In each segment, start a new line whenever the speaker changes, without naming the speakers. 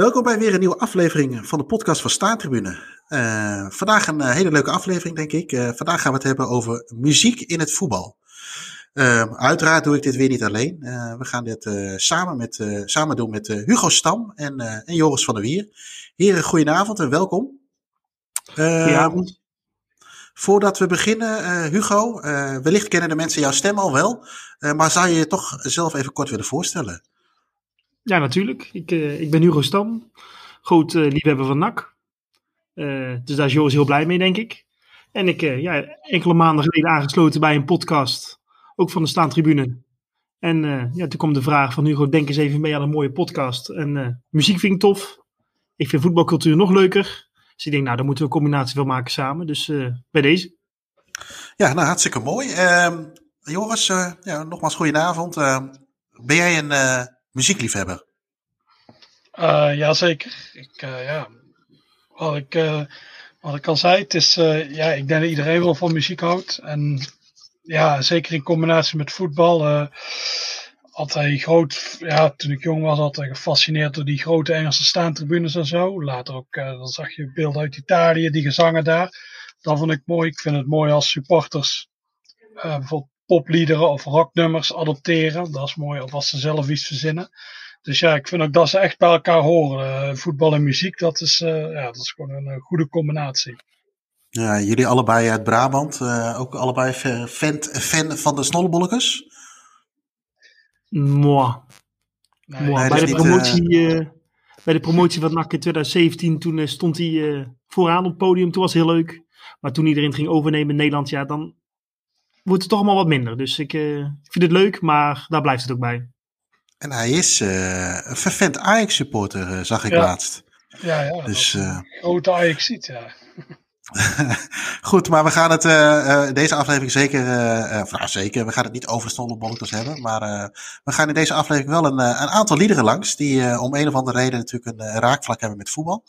Welkom bij weer een nieuwe aflevering van de podcast van Staantribune. Uh, vandaag een uh, hele leuke aflevering, denk ik. Uh, vandaag gaan we het hebben over muziek in het voetbal. uiteraard doe ik dit weer niet alleen. we gaan dit samen, met, samen doen met Hugo Stam en, en Joris van der Wier. Heren, goedenavond en welkom.
goedenavond.
Voordat we beginnen, Hugo, wellicht kennen de mensen jouw stem al wel. maar zou je je toch zelf even kort willen voorstellen?
Ja, natuurlijk. Ik, uh, ik ben Hugo Stam, groot uh, liefhebber van NAC. Uh, dus daar is Joris heel blij mee, denk ik. En ik, ja, enkele maanden geleden aangesloten bij een podcast, ook van de Staantribune. En ja, toen kwam de vraag van Hugo, denk eens even mee aan een mooie podcast. En muziek vind ik tof. Ik vind voetbalcultuur nog leuker. Dus ik denk, nou, daar moeten we een combinatie van maken samen. Dus bij deze.
Ja, nou, hartstikke mooi. Ehm, Joris, ja, nogmaals goedenavond. Ehm, ben jij een muziekliefhebber?
Uh, Jazeker. Ik, uh, ja. wat, ik, uh, wat ik al zei, het is, ja, ik denk dat iedereen wel van muziek houdt. En ja, zeker in combinatie met voetbal. altijd groot, ja, toen ik jong was, altijd gefascineerd door die grote Engelse staantribunes en zo. Later ook, dan zag je beelden uit Italië, die gezangen daar. Dat vond ik mooi. Ik vind het mooi als supporters bijvoorbeeld popliederen of rocknummers adopteren. Dat is mooi, of als ze zelf iets verzinnen. Dus ja, ik vind ook dat ze echt bij elkaar horen. Uh, voetbal en muziek, dat is, uh, ja, dat is gewoon een uh, goede combinatie.
Ja, jullie allebei uit Brabant, ook allebei fan, fan van de snollebolletjes?
Moi. Nee, Moi. bij, de niet, promotie, bij de promotie van NAC in 2017, toen stond hij vooraan op het podium. Toen was het heel leuk. Maar toen iedereen ging overnemen in Nederland, ja, dan wordt het toch allemaal wat minder. Dus ik, uh, vind het leuk, maar daar blijft het ook bij.
En hij is uh, een vervent Ajax-supporter, uh, zag ik laatst.
Ja, ja. Dus, grote ajax ja.
Goed, maar we gaan het uh, deze aflevering zeker, uh, zeker, we gaan het niet over de hebben, maar we gaan in deze aflevering wel een, een aantal liederen langs, die om een of andere reden natuurlijk een, raakvlak hebben met voetbal.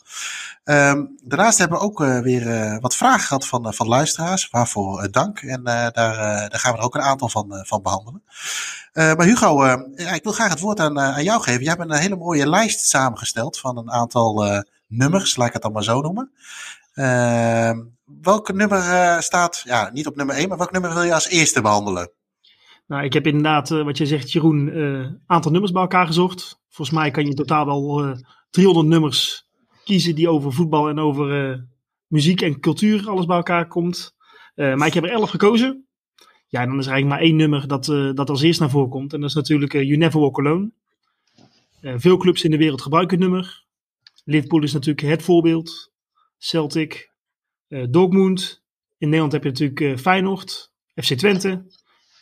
Um, daarnaast hebben we ook weer wat vragen gehad van, van luisteraars, waarvoor dank. En daar, daar gaan we er ook een aantal van, van behandelen. maar Hugo, ik wil graag het woord aan, aan jou geven. Jij hebt een hele mooie lijst samengesteld van een aantal nummers, laat ik het dan maar zo noemen. Uh, welke nummer uh, staat, ja, niet op nummer 1, maar welk nummer wil je als eerste behandelen?
Nou, ik heb inderdaad, uh, wat je zegt, Jeroen, een uh, aantal nummers bij elkaar gezocht. Volgens mij kan je in totaal wel 300 nummers kiezen die over voetbal en over muziek en cultuur alles bij elkaar komt. maar ik heb er 11 gekozen. Ja, dan is er eigenlijk maar één nummer dat, dat als eerst naar voren komt. En dat is natuurlijk You Never Walk Alone. veel clubs in de wereld gebruiken het nummer. Liverpool is natuurlijk het voorbeeld. Celtic, uh, Dortmund. In Nederland heb je natuurlijk uh, Feyenoord, FC Twente.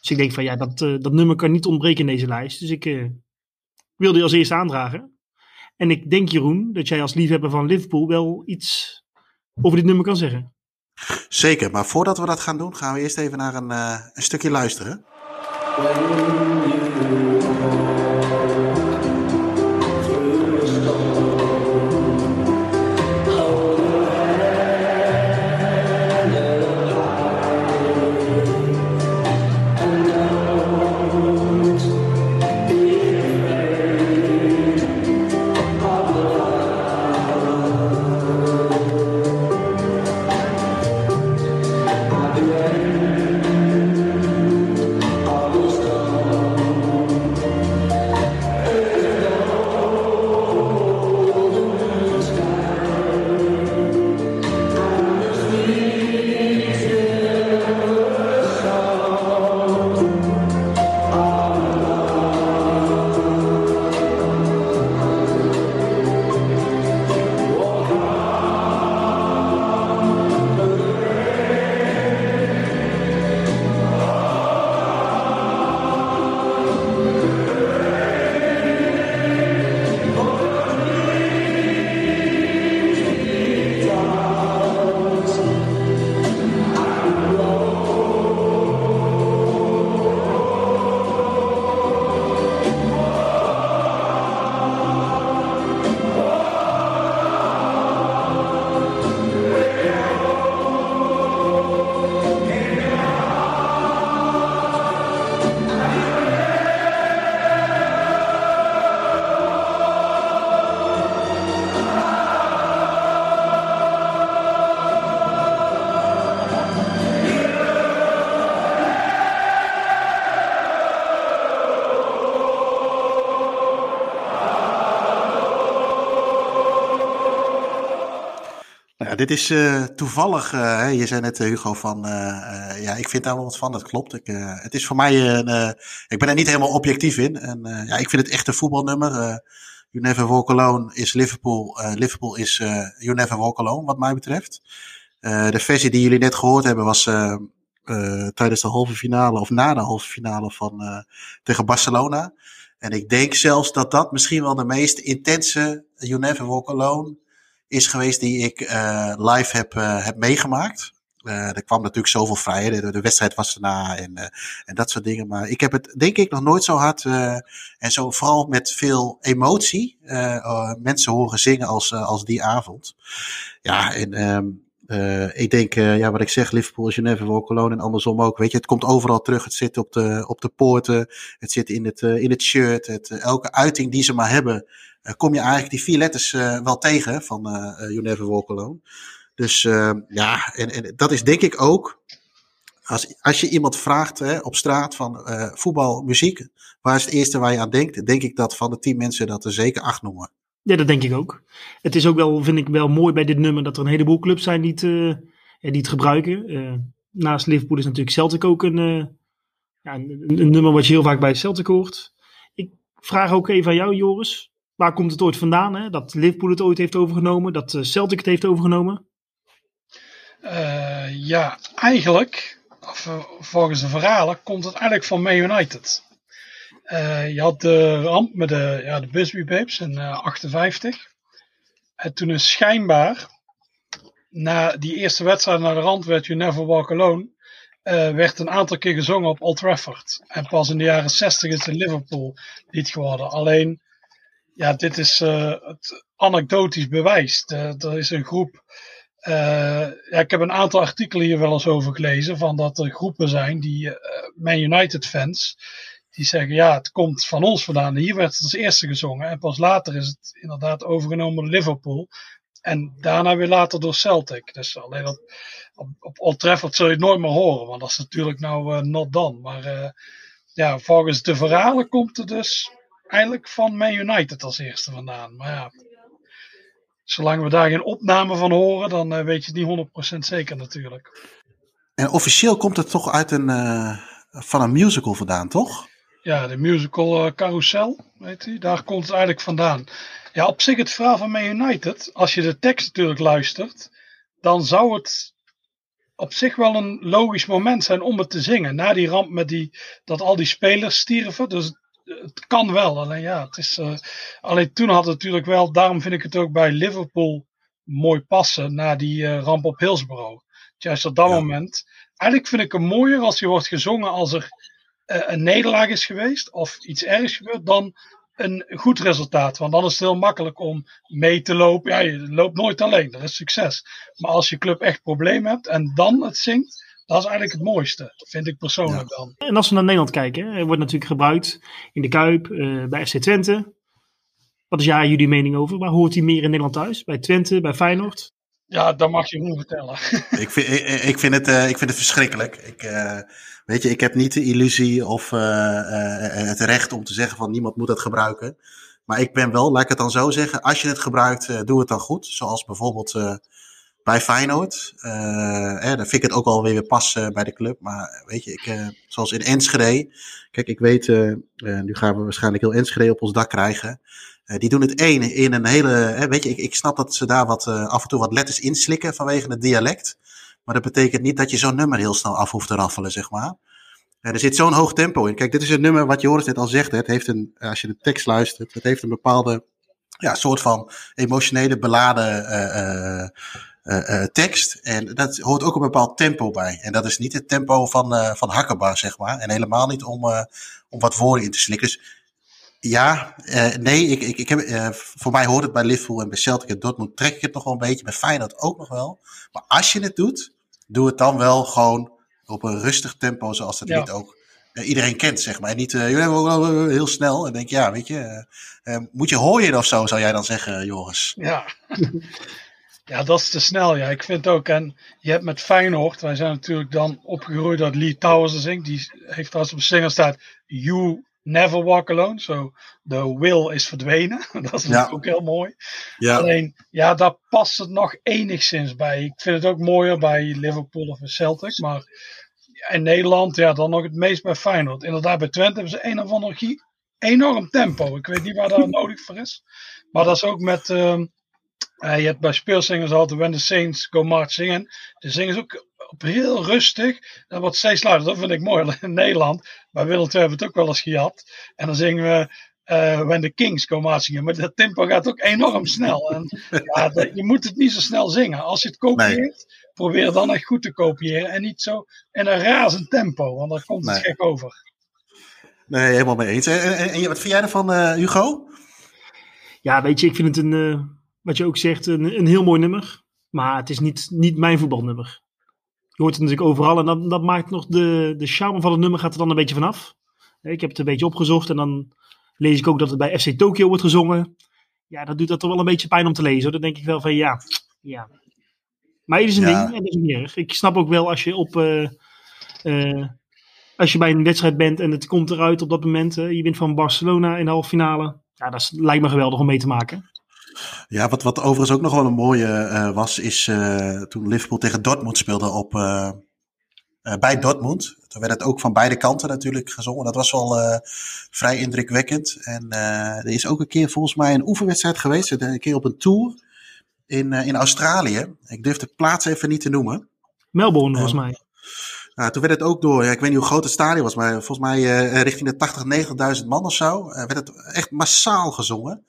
Dus ik denk van ja, dat, uh, dat nummer kan niet ontbreken in deze lijst. Dus ik wil die als eerste aandragen. En ik denk Jeroen, dat jij als liefhebber van Liverpool wel iets over dit nummer kan zeggen.
Zeker, maar voordat we dat gaan doen, gaan we eerst even naar een, een stukje luisteren. Dit is uh, toevallig. Uh, je zei net, Hugo, van. Ja, ik vind daar wel wat van. Dat klopt. Ik, het is voor mij. een. ik ben er niet helemaal objectief in. En ja, ik vind het echt een voetbalnummer. you Never Walk Alone is Liverpool. Liverpool is You Never Walk Alone, wat mij betreft. de versie die jullie net gehoord hebben was. tijdens de halve finale of na de halve finale van tegen Barcelona. En ik denk zelfs dat dat misschien wel de meest intense You Never Walk Alone is geweest die ik uh, live heb, uh, heb meegemaakt. Uh, er kwam natuurlijk zoveel vrij. De, de wedstrijd was erna en, en dat soort dingen. Maar ik heb het denk ik nog nooit zo hard en zo vooral met veel emotie mensen horen zingen als, als die avond. Ja, en uh, ik denk, ja, wat ik zeg, Liverpool Geneve, voor Cologne en andersom ook. Weet je, het komt overal terug. Het zit op de, op de poorten. Het zit in het, in het shirt. Het, elke uiting die ze maar hebben, kom je eigenlijk die vier letters wel tegen van uh, You Never Walk. Dus ja, en, en dat is denk ik ook, als, als je iemand vraagt hè, op straat van voetbal, muziek, waar is het eerste waar je aan denkt? Denk ik dat van de tien mensen dat er zeker acht noemen.
Ja, dat denk ik ook. Het is ook wel, vind ik wel mooi bij dit nummer dat er een heleboel clubs zijn die het, uh, die het gebruiken. Uh, naast Liverpool is natuurlijk Celtic ook een, uh, ja, een, een, nummer wat je heel vaak bij Celtic hoort. Ik vraag ook even aan jou, Joris. Waar komt het ooit vandaan? Hè? Dat Liverpool het ooit heeft overgenomen, dat Celtic het heeft overgenomen?
ja, eigenlijk, of, volgens de verhalen, komt het eigenlijk van Man United. Je had de ramp met de, ja, de Busby Babes in uh, 58. En toen is schijnbaar, na die eerste wedstrijd naar de rand werd You Never Walk Alone, werd een aantal keer gezongen op Old Trafford. En pas in de jaren 60 is het Liverpool lied geworden. Alleen, ja, dit is uh, het anekdotisch bewijs. er is een groep. Uh, ja, ik heb een aantal artikelen hier wel eens over gelezen. Van dat er groepen zijn die Man United fans die zeggen ja, het komt van ons vandaan. Hier werd het als eerste gezongen en pas later is het inderdaad overgenomen door Liverpool. En daarna weer later door Celtic. Dus alleen op, op, op zul je het nooit meer horen, want dat is natuurlijk nou not done. Maar ja, volgens de verhalen komt het dus eigenlijk van Man United als eerste vandaan. Maar ja, zolang we daar geen opname van horen, dan uh, weet je het niet 100% zeker natuurlijk.
En officieel komt het toch uit een, van een musical vandaan, toch?
Ja, de musical uh, Carousel, weet u, daar komt het eigenlijk vandaan. Ja, op zich het verhaal van Man United, als je de tekst natuurlijk luistert, dan zou het op zich wel een logisch moment zijn om het te zingen. Na die ramp met die, dat al die spelers stierven, dus het kan wel. Alleen ja, het is, uh, alleen toen had het natuurlijk wel, daarom vind ik het ook bij Liverpool mooi passen, na die uh, ramp op Hillsborough. Juist op dat moment. Eigenlijk vind ik het mooier als je wordt gezongen als er uh, een nederlaag is geweest of iets ergs gebeurd, dan een goed resultaat. Want dan is het heel makkelijk om mee te lopen. Ja, je loopt nooit alleen, dat is succes. Maar als je club echt problemen hebt en dan het zingt, dat is eigenlijk het mooiste, vind ik persoonlijk dan.
En als we naar Nederland kijken, er wordt natuurlijk gebruikt in de Kuip, uh, bij FC Twente. Wat is ja, jullie mening over? Waar hoort hij meer in Nederland thuis? Bij Twente, bij Feyenoord?
Ja, dat mag je gewoon vertellen.
ik, vind, ik, ik, vind het, uh, ik vind het verschrikkelijk. Ik, uh, weet je, ik heb niet de illusie of uh, het recht om te zeggen van niemand moet dat gebruiken. Maar ik ben wel, laat ik het dan zo zeggen, als je het gebruikt, doe het dan goed. Zoals bijvoorbeeld bij Feyenoord. Eh, dan vind ik het ook wel weer passen bij de club. Maar weet je, ik, zoals in Enschede. Kijk, ik weet, nu gaan we waarschijnlijk heel Enschede op ons dak krijgen. Die doen het één in een hele. Weet je, ik, ik snap dat ze daar wat, af en toe wat letters inslikken vanwege het dialect. Maar dat betekent niet dat je zo'n nummer heel snel af hoeft te raffelen, zeg maar. Er zit zo'n hoog tempo in. Kijk, dit is een nummer wat Joris net al zegt. Hè, het heeft een, als je de tekst luistert, het heeft een bepaalde ja, soort van emotionele beladen tekst. En dat hoort ook een bepaald tempo bij. En dat is niet het tempo van, van Hakkenbar, zeg maar. En helemaal niet om, om wat woorden in te slikken. Dus ja, uh, nee, ik, ik, ik heb, uh, voor mij hoort het bij Liverpool en bij Celtic en Dortmund trek ik het nog wel een beetje. Bij Feyenoord ook nog wel. Maar als je het doet, doe het dan wel gewoon op een rustig tempo zoals dat ja. ook uh, iedereen kent, zeg maar. En niet heel snel en denk ja, weet je, moet je hooien of zo, zou jij dan zeggen, Joris?
Ja. Ja, dat is te snel. Ja, ik vind ook. En je hebt met Feyenoord, wij zijn natuurlijk dan opgegroeid dat Lee Towers zingt. Die heeft trouwens op single staat You Never Walk Alone. Zo, de will is verdwenen. dat is
Ja.
ook heel mooi.
Ja,
Alleen, ja, daar past het nog enigszins bij. Ik vind het ook mooier bij Liverpool of Celtic. Maar in Nederland, ja, dan nog het meest bij Feyenoord. Inderdaad, bij Twente hebben ze een of ander gi- enorm tempo. Ik weet niet waar dat nodig voor is. Maar dat is ook met... ehm, eh, je hebt bij speelzingers altijd When the Saints Go Marching In. De zingen ze ook op heel rustig. Dat wordt steeds luider. Dat vind ik mooi. In Nederland, bij Willem II hebben we het ook wel eens gehad. En dan zingen we eh, When the Kings Go Marching In. Maar dat tempo gaat ook enorm snel. En ja, dat- je moet het niet zo snel zingen. Als je het kopieert, probeer dan echt goed te kopiëren. En niet zo in een razend tempo. Want dan komt het
Nee.
gek over.
nee, helemaal mee eens. En, en, en wat vind jij ervan, eh, Hugo?
Ja, weet je, ik vind het een, eh, wat je ook zegt, een, een heel mooi nummer. Maar het is niet, niet mijn voetbalnummer. Je hoort het natuurlijk overal en dat, dat maakt nog de, de charme van het nummer gaat er dan een beetje vanaf. Ik heb het een beetje opgezocht en dan lees ik ook dat het bij FC Tokyo wordt gezongen. Ja, dat doet dat toch wel een beetje pijn om te lezen. Dan denk ik wel van ja, ja. Maar het is een
Ja.
ding en dat is niet erg. Ik snap ook wel als je op... eh, eh, als je bij een wedstrijd bent en het komt eruit op dat moment. je wint van Barcelona in de halve finale. Ja, dat is, lijkt me geweldig om mee te maken.
Ja, wat, wat overigens ook nog wel een mooie eh, was, is eh, toen Liverpool tegen Dortmund speelde op, eh, bij Dortmund. Toen werd het ook van beide kanten natuurlijk gezongen. Dat was wel vrij indrukwekkend. En er is ook een keer volgens mij een oefenwedstrijd geweest. Een keer op een tour in, in Australië. Ik durf de plaats even niet te noemen.
Melbourne, volgens mij.
Nou, toen werd het ook door, ja, ik weet niet hoe groot het stadion was, maar volgens mij richting de 80, 90.000 man of zo, werd het echt massaal gezongen.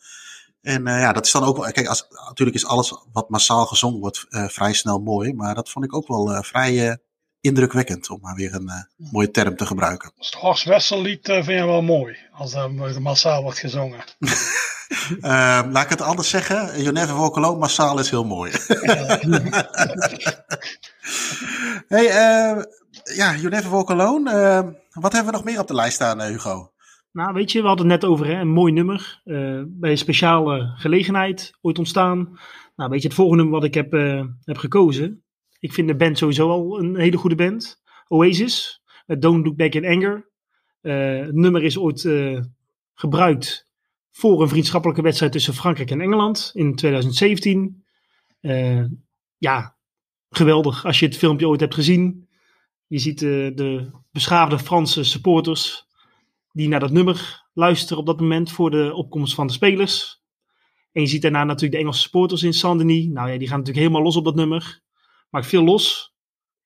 En eh, ja, dat is dan ook wel, kijk, als, natuurlijk is alles wat massaal gezongen wordt eh, vrij snel mooi, maar dat vond ik ook wel eh, vrij eh, indrukwekkend, om maar weer een eh, mooie term te gebruiken.
Dus het Horst Wessel lied vind je wel mooi. Als dat massaal wordt gezongen.
Eh, laat ik het anders zeggen, Walk Alone, massaal is heel mooi. hey, eh, ja, You Never Walk Alone, eh, wat hebben we nog meer op de lijst staan, Hugo?
Nou, weet je, we hadden het net over een mooi nummer. eh, bij een speciale gelegenheid ooit ontstaan. Nou, weet je, het volgende nummer wat ik heb, eh, heb gekozen. Ik vind de band sowieso al een hele goede band. Oasis, Don't Look Back in Anger. Eh, het nummer is ooit gebruikt voor een vriendschappelijke wedstrijd tussen Frankrijk en Engeland in 2017. Eh, ja, geweldig als je het filmpje ooit hebt gezien. Je ziet de beschaafde Franse supporters die naar dat nummer luisteren op dat moment voor de opkomst van de spelers. En je ziet daarna natuurlijk de Engelse supporters in Saint-Denis. Nou ja, die gaan natuurlijk helemaal los op dat nummer. Maakt veel los.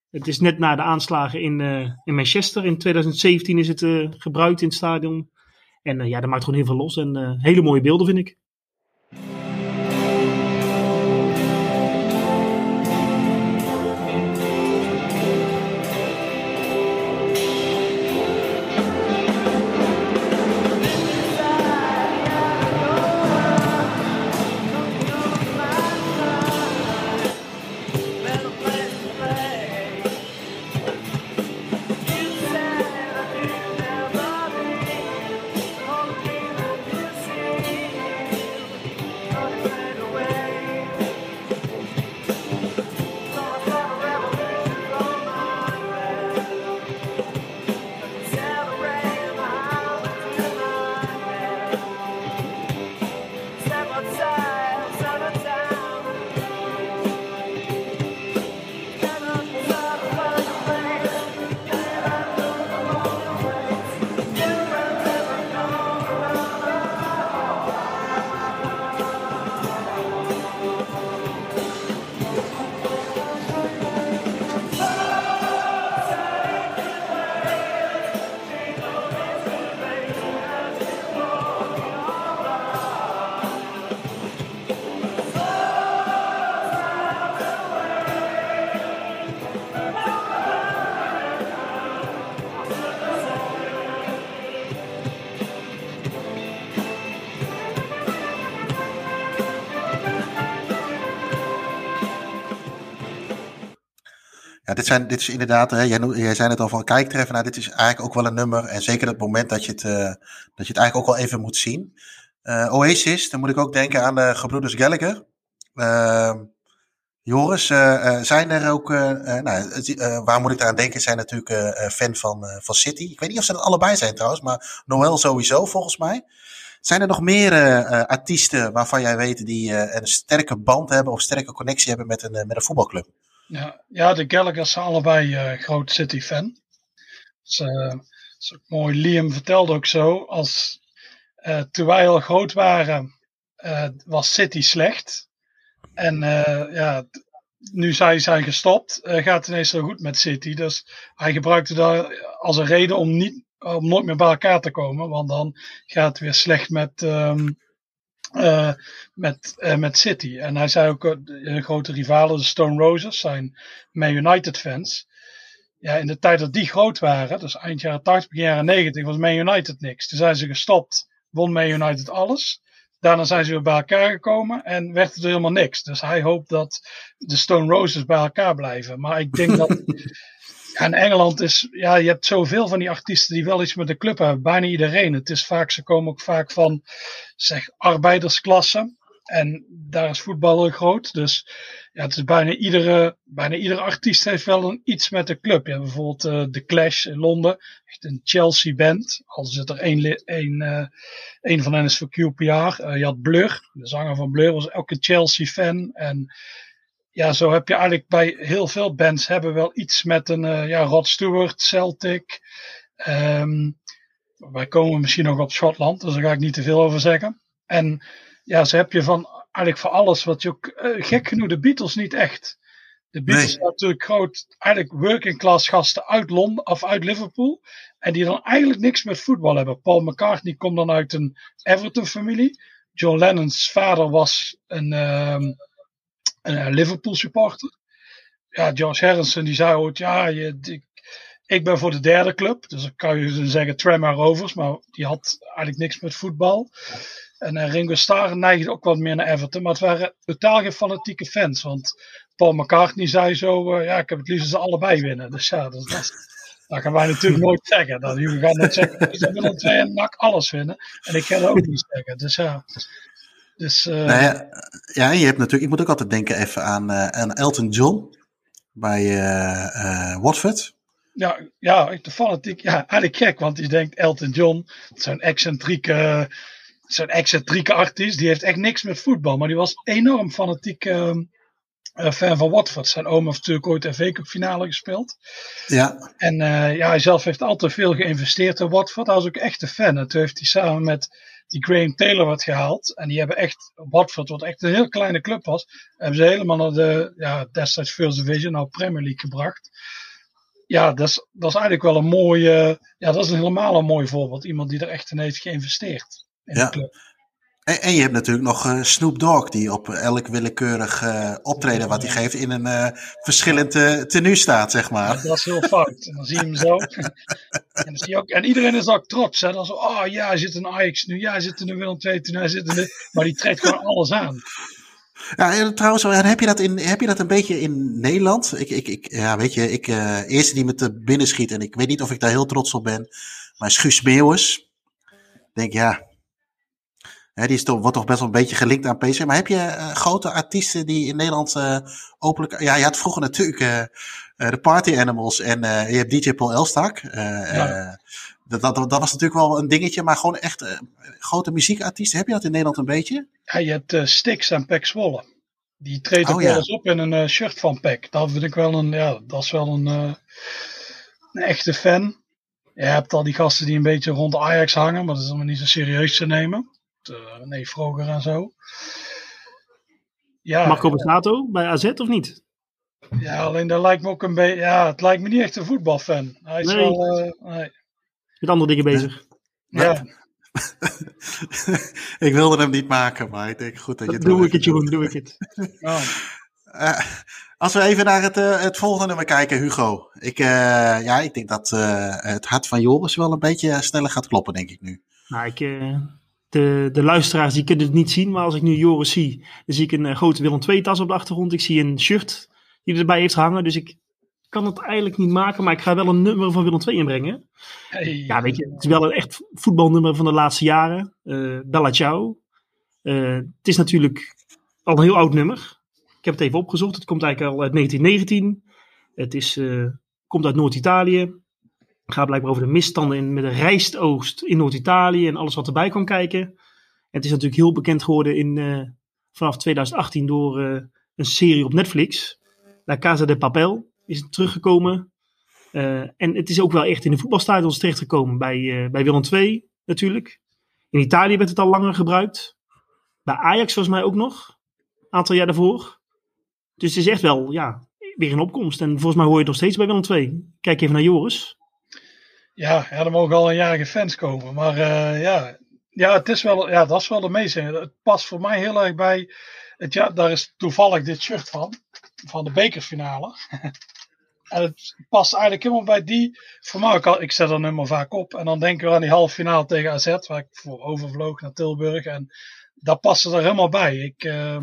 Het is net na de aanslagen in, eh, in Manchester. In 2017 is het eh, gebruikt in het stadion. En eh, ja, dat maakt gewoon heel veel los. En hele mooie beelden vind ik.
Dit, dit is inderdaad, hè, jij, jij zei het al van kijktreffen. Nou, dit is eigenlijk ook wel een nummer. En zeker het moment dat je het, eh, dat je het eigenlijk ook wel even moet zien. Eh, Oasis, dan moet ik ook denken aan de gebroeders Gallagher. Ehm, Joris, zijn er ook, nou, waar moet ik aan denken, zijn natuurlijk fan van, van City. Ik weet niet of ze dat allebei zijn trouwens, maar Noël sowieso volgens mij. Zijn er nog meer artiesten waarvan jij weet die een sterke band hebben of sterke connectie hebben met een, met een voetbalclub?
Ja, ja, de Gallagher's zijn allebei groot City-fan. Dus, is ook mooi. Liam vertelde ook zo, als, toen wij al groot waren, was City slecht. En uh, ja, nu zij zijn gestopt, uh, gaat het ineens zo goed met City. Dus hij gebruikte dat als een reden om, niet, om nooit meer bij elkaar te komen. Want dan gaat het weer slecht met, um, uh, met, met City. En hij zei ook, de grote rivalen, de Stone Roses, zijn Man United fans. Ja, in de tijd dat die groot waren, dus eind jaren 80, begin jaren 90, was Man United niks. Toen zijn ze gestopt, won Man United alles. Daarna zijn ze weer bij elkaar gekomen en werd er helemaal niks. Dus hij hoopt dat de Stone Roses bij elkaar blijven. Maar ik denk dat. In Engeland is. Ja, je hebt zoveel van die artiesten die wel iets met de club hebben. Bijna iedereen. Het is vaak, ze komen ook vaak van. zeg, arbeidersklassen. En daar is voetbal heel groot. Dus ja, het is bijna iedere, bijna iedere artiest heeft wel een, iets met de club. Je hebt bijvoorbeeld uh, The Clash in Londen. Echt een Chelsea band. Al zit er één, één, uh, één van hen is voor QPR. Uh, je had Blur. De zanger van Blur was ook een Chelsea fan. En ja, zo heb je eigenlijk bij heel veel bands hebben wel iets met een uh, ja, Rod Stewart, Celtic. Um, wij komen misschien nog op Schotland, dus daar ga ik niet te veel over zeggen. En ja, zo heb je van eigenlijk voor alles wat je ook, uh, gek genoeg, de Beatles niet echt. De Beatles nee. zijn natuurlijk groot, eigenlijk working class gasten uit Londen of uit Liverpool. En die dan eigenlijk niks met voetbal hebben. Paul McCartney komt dan uit een Everton familie. John Lennon's vader was een, um, een Liverpool supporter. Ja, George Harrison die zei ooit, ja, je, ik, ik ben voor de derde club. Dus dan kan je zeggen Tremor Rovers, maar die had eigenlijk niks met voetbal. En uh, Ringo Starr neigde ook wat meer naar Everton. Maar het waren totaal geen fanatieke fans. Want Paul McCartney zei zo, uh, ja, ik heb het liefst ze allebei winnen. Dus ja, dat, dat, dat gaan wij natuurlijk nooit zeggen. Dat, gaan nooit zeggen, ze willen twee en nak alles winnen. En ik kan dat ook niet zeggen. Dus ja... Dus, uh,
nou ja, ja, je hebt natuurlijk, ik moet ook altijd denken even aan, aan Elton John bij Watford.
Ja, ja, de fanatiek, ja, eigenlijk gek, want je denkt Elton John, zo'n excentrieke zo'n excentrieke artiest, die heeft echt niks met voetbal. Maar die was enorm fanatiek uh, fan van Watford. Zijn oom heeft natuurlijk ooit de FA Cup finale gespeeld.
Ja.
En uh, ja, hij zelf heeft altijd veel geïnvesteerd in Watford. Hij was ook echt een fan. En toen heeft hij samen met die Graham Taylor wat gehaald. En die hebben echt, Watford, wat echt een heel kleine club was, hebben ze helemaal naar de, ja, destijds First Division, nou Premier League gebracht. Ja, dat is, dat is eigenlijk wel een mooie, ja, dat is helemaal een mooi voorbeeld. Iemand die er echt in heeft geïnvesteerd
ja. En, en, je hebt natuurlijk nog uh, Snoop Dogg, die op elk willekeurig uh, optreden wat hij geeft in een uh, verschillend tenue staat, zeg maar.
Ja, dat is heel fout. En dan zie je hem zo. en, dan zie je ook, en iedereen is ook trots. Hè? Dan zo, oh ja, hij zit in Ajax nu, ja, hij zit in de Willem II hij zit in de... Maar die trekt gewoon alles aan.
Ja, trouwens, heb je, dat in, heb je dat een beetje in Nederland? Ik, ik, ik, ja, weet je, ik, eerste die me te binnen schiet, en ik weet niet of ik daar heel trots op ben, maar Schuus Meeuwers. denk, ja, He, die is toch, wordt toch best wel een beetje gelinkt aan PC. Maar heb je uh, grote artiesten die in Nederland uh, openlijk... Ja, je had vroeger natuurlijk uh, de Party Animals en je hebt DJ Paul Elstak. Ja. Dat, dat, dat, was natuurlijk wel een dingetje, maar gewoon echt grote muziekartiesten. Heb je dat in Nederland een beetje?
Ja, je hebt Stix en Pek Zwolle. Die treedt ook oh, wel eens op in een shirt van Pek. Dat vind ik wel een, ja, dat is wel een, een echte fan. Je hebt al die gasten die een beetje rond Ajax hangen, maar dat is allemaal niet zo serieus te nemen nee, Vroger en zo.
Ja, Marco Borsato bij AZ of niet?
Ja, alleen dat lijkt me ook een beetje. Ja, het lijkt me niet echt een voetbalfan. Hij is
nee.
wel. Uh, nee.
Met andere dingen bezig.
Ja.
ik wilde hem niet maken, maar ik denk goed dat je het
Doe ik het, Jeroen, doe ik het.
Oh.
Uh, als we even naar het, uh, het volgende nummer kijken, Hugo. Ik, uh, ja, ik denk dat het hart van Joris wel een beetje sneller gaat kloppen, denk ik nu.
Nou, ik, de, de luisteraars die kunnen het niet zien, maar als ik nu Joris zie, dan zie ik een uh, grote Willem II tas op de achtergrond. Ik zie een shirt die erbij heeft hangen, dus ik kan het eigenlijk niet maken, maar ik ga wel een nummer van Willem II inbrengen.
Hey.
Ja, weet je, het is wel een echt voetbalnummer van de laatste jaren. Uh, Bella Ciao. Uh, het is natuurlijk al een heel oud nummer. Ik Ik heb het even opgezocht. Het komt eigenlijk al uit 1919. Het is, uh, komt uit Noord-Italië. Het gaat blijkbaar over de misstanden in, met de rijstoogst in Noord-Italië en alles wat erbij kan kijken. En het is natuurlijk heel bekend geworden in, uh, vanaf 2018 door uh, een serie op Netflix. La Casa de Papel is het teruggekomen. en het is ook wel echt in de voetbalstadions terechtgekomen. Bij, bij Willem II natuurlijk. In Italië werd het al langer gebruikt. Bij Ajax volgens mij ook nog. Een aantal jaar daarvoor. Dus het is echt wel, ja, weer een opkomst. En volgens mij hoor je het nog steeds bij Willem II. Kijk even naar Joris.
Ja, ja er mogen al een jarige fans komen. Maar uh, ja, ja, het is wel, ja, dat is wel de meeste. Het past voor mij heel erg bij. Het, ja, daar is toevallig dit shirt van. Van de bekerfinale. en het past eigenlijk helemaal bij die. Voor mij al, ik zet er nummer vaak op. En dan denken we aan die halve finale tegen AZ. Waar ik voor overvloog naar Tilburg. En dat past er helemaal bij. Ik, uh,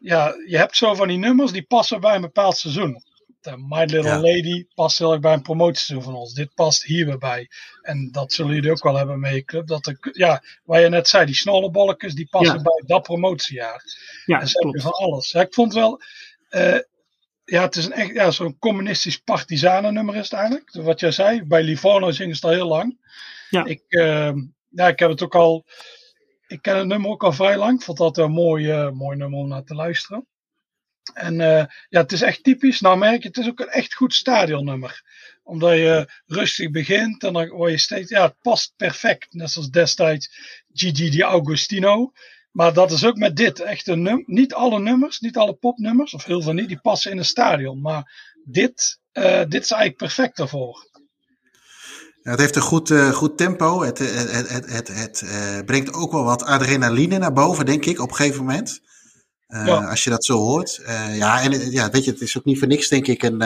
ja, je hebt zo van die nummers die passen bij een bepaald seizoen. De My Little Lady past heel erg bij een promotieseizoen van ons. Dit past hier weer bij. En dat zullen jullie ook wel hebben mee, club. Dat ja, waar je net zei, die snollebolletjes, die passen bij dat promotiejaar. Ja, en zo van alles. Ja, ik vond wel, uh, ja, het is een echt, ja, zo'n communistisch partisanennummer is het eigenlijk. Wat jij zei, bij Livorno zingen ze al heel lang. Ja. Ik, uh, ja, ik heb het ook al ik ken het nummer ook al vrij lang. Ik vond dat een mooi, uh, mooi nummer om naar te luisteren. En uh, ja, het is echt typisch. Nou merk je, het is ook een echt goed stadionnummer. Omdat je rustig begint en dan word je steeds... Ja, het past perfect. Net zoals destijds Gigi Di Agostino. Maar dat is ook met dit. Echt een num niet alle nummers, niet alle popnummers, of heel veel niet, die passen in een stadion. Maar dit, uh, dit is eigenlijk perfect daarvoor.
Het heeft een goed, uh, goed tempo. Het, het, het, het, het uh, brengt ook wel wat adrenaline naar boven, denk ik, op een gegeven moment. Uh, ja. Als je dat zo hoort. ja, en ja, weet je, het is ook niet voor niks, denk ik, een,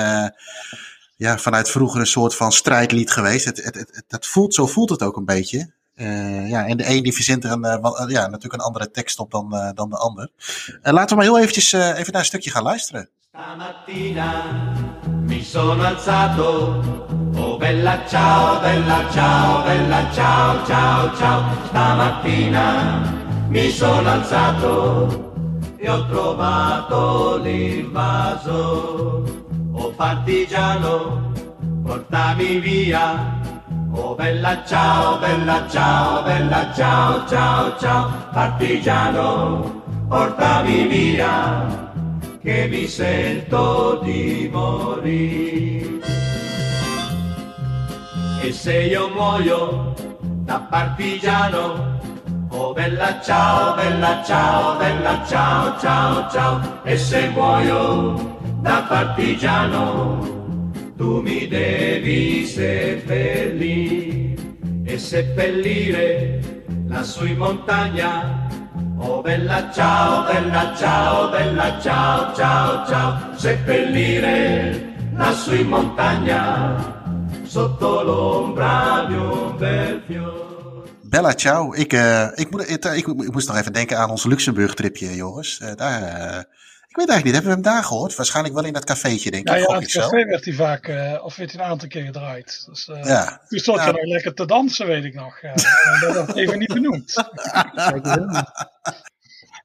ja, vanuit vroeger een soort van strijdlied geweest. Het, het, het, dat voelt, zo voelt het ook een beetje. ja, en de een die verzint er een, ja, natuurlijk een andere tekst op dan, dan de ander. laten we maar heel eventjes even naar een stukje gaan luisteren. Stamattina mi sono alzato Oh bella ciao, bella ciao, bella ciao, ciao, ciao. Stamattina mi sono alzato e ho trovato l'invaso. Oh partigiano, portami via. Oh bella ciao, bella ciao, bella ciao, ciao, ciao. Partigiano, portami via, che mi sento di morire. E se io muoio da partigiano, oh bella ciao, bella ciao, bella ciao, ciao, ciao. E se muoio da partigiano, tu mi devi seppellire e seppellire lassù in montagna. Oh bella ciao, bella ciao, bella ciao, ciao, ciao, seppellire lassù in montagna sotto l'ombra di un bel fiore. Bella ciao. Ik, uh, ik, moet, ik, ik, ik, moest nog even denken aan ons Luxemburg-tripje, Joris. Uh, daar, uh, ik weet eigenlijk niet, hebben we hem daar gehoord? Waarschijnlijk wel in dat cafeetje, denk
ik.
Ja,
in het café werd hij vaak, of werd hij een aantal keer gedraaid. Dus, ja. Toen stond je nog lekker te dansen, weet ik nog. dat heb ik even niet benoemd.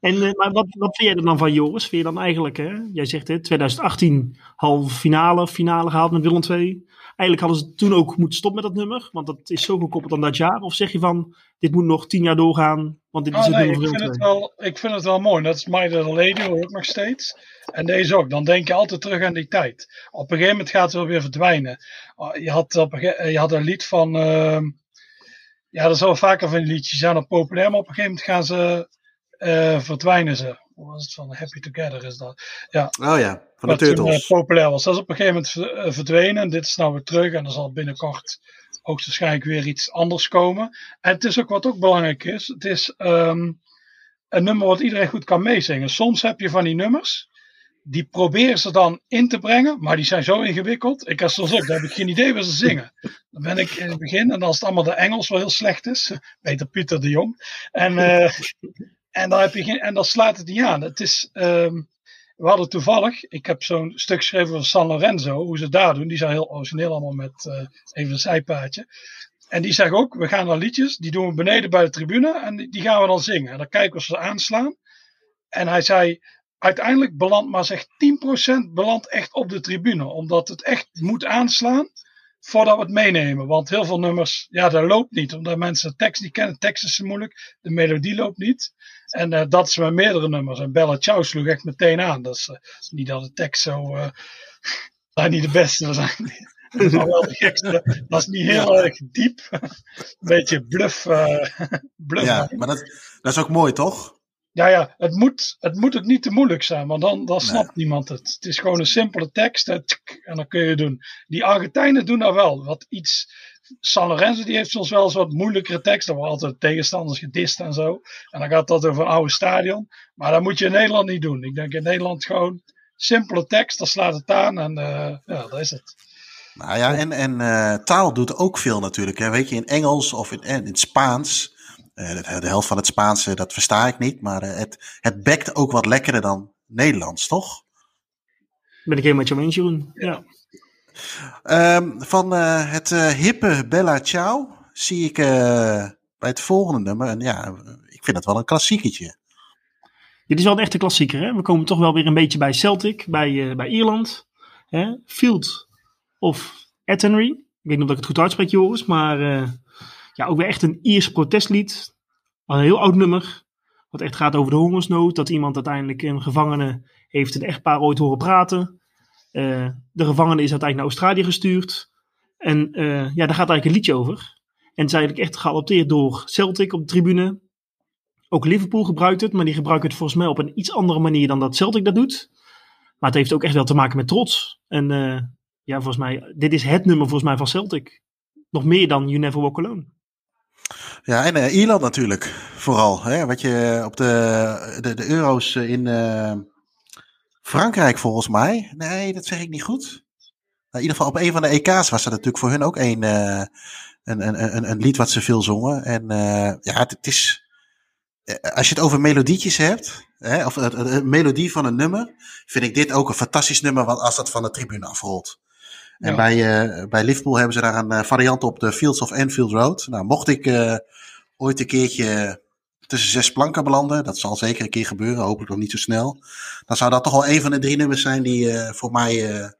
En maar wat, wat vind jij er dan van, Joris? Vind je dan eigenlijk, hè? jij zegt hè, 2018 halve finale, finale gehaald met Willem II. Eigenlijk hadden ze toen ook moeten stoppen met dat nummer, want dat is zo gekoppeld aan dat jaar. Of zeg je van, dit moet nog tien jaar doorgaan, want dit is
oh,
het
nee,
nummer
ik vind het, wel, ik vind het wel mooi. Dat is My Little Lady, hoor ik nog steeds. En deze ook. Dan denk je altijd terug aan die tijd. Op een gegeven moment gaat het wel weer verdwijnen. Oh, je had, op een, je had een lied van... Uh, ja, er zullen vaker van die liedjes zijn op populair, maar op een gegeven moment gaan ze... Uh, verdwijnen ze. Was het van Happy Together is dat? Ja.
Oh ja. Van de Turtles.
Toen, uh, populair was. Dat is op een gegeven moment eh, verdwenen. Dit is nou weer terug. En er zal binnenkort hoogstwaarschijnlijk weer iets anders komen. En het is ook wat ook belangrijk is. Het is um, een nummer wat iedereen goed kan meezingen. Soms heb je van die nummers. Die proberen ze dan in te brengen. Maar die zijn zo ingewikkeld. Ik heb soms ook. Daar heb ik geen idee waar ze zingen. Dan ben ik in het begin. En als het allemaal de Engels wel heel slecht is. Peter Pieter de Jong. En, uh, en, en dan slaat het niet aan. Het is... Um, we hadden toevallig, ik heb zo'n stuk geschreven van San Lorenzo, hoe ze daar doen. Die zijn heel origineel allemaal met uh, even een zijpaadje. En die zeggen ook, we gaan naar liedjes, die doen we beneden bij de tribune en die, gaan we dan zingen. En dan kijken we ze aanslaan. En hij zei, uiteindelijk belandt maar zeg 10% belandt echt op de tribune. Omdat het echt moet aanslaan voordat we het meenemen. Want heel veel nummers, ja, dat loopt niet. Omdat mensen de tekst niet kennen. De tekst is moeilijk. De melodie loopt niet. En uh, dat is met meerdere nummers. En Bella Ciao sloeg echt meteen aan. Dat is uh, niet dat de tekst zo... Uh, niet de beste. Dat is wel de gekste. Dat is niet heel ja. erg diep. Een beetje bluff. bluff
ja, maar dat, dat is ook mooi, toch?
Ja, ja, het moet, het moet het niet te moeilijk zijn, want dan, dan snapt nee. niemand het. Het is gewoon een simpele tekst en dan kun je doen. Die Argentijnen doen dat wel. Wat iets. San Lorenzo die heeft soms wel eens wat moeilijkere teksten. waar altijd tegenstanders gedist en zo. En dan gaat dat over een oude stadion. Maar dat moet je in Nederland niet doen. Ik denk in Nederland gewoon simpele tekst, dan slaat het aan en uh, ja, dat is het.
Nou ja, en, en uh, taal doet ook veel natuurlijk. Hè. Weet je, in Engels of in, in het Spaans. Uh, de, de, helft van het Spaanse, dat versta ik niet. Maar het, het bekt ook wat lekkerder dan Nederlands, toch?
Ben ik helemaal met je eens, Jeroen. Ja.
Um, van uh, het uh, hippe Bella Ciao zie ik uh, bij het volgende nummer. En ja, ik vind het wel een klassieketje.
Dit is wel een echte klassieker. Hè? We komen toch wel weer een beetje bij Celtic, bij, bij Ierland. Hè? Field of Athenry. Ik weet niet of ik het goed uitspreek, Joris. Maar ja, ook weer echt een Iers protestlied. Een heel oud nummer. Wat echt gaat over de hongersnood. Dat iemand uiteindelijk een gevangene heeft een echtpaar ooit horen praten. Uh, de gevangene is uiteindelijk naar Australië gestuurd. En uh, ja, daar gaat eigenlijk een liedje over. En het is echt geadopteerd door Celtic op de tribune. Ook Liverpool gebruikt het, maar die gebruikt het volgens mij op een iets andere manier dan dat Celtic dat doet. Maar het heeft ook echt wel te maken met trots. En uh, ja, volgens mij, dit is het nummer volgens mij van Celtic. Nog meer dan You Never Walk Alone.
Ja, en Ierland natuurlijk, vooral. Hè? Wat je op de, de, de euro's in Frankrijk volgens mij. Nee, dat zeg ik niet goed. Nou, in ieder geval op een van de EK's was dat natuurlijk voor hun ook een, uh, een, een, een, een lied wat ze veel zongen. En ja, het, het, is... Als je het over melodietjes hebt, hè, of een melodie van een nummer, vind ik dit ook een fantastisch nummer als dat van de tribune afrolt. En bij, uh, bij Liverpool hebben ze daar een variant op de Fields of Anfield Road. Nou, mocht ik ooit een keertje tussen zes planken belanden, dat zal zeker een keer gebeuren, hopelijk nog niet zo snel. Dan zou dat toch wel een van de drie nummers zijn die voor mij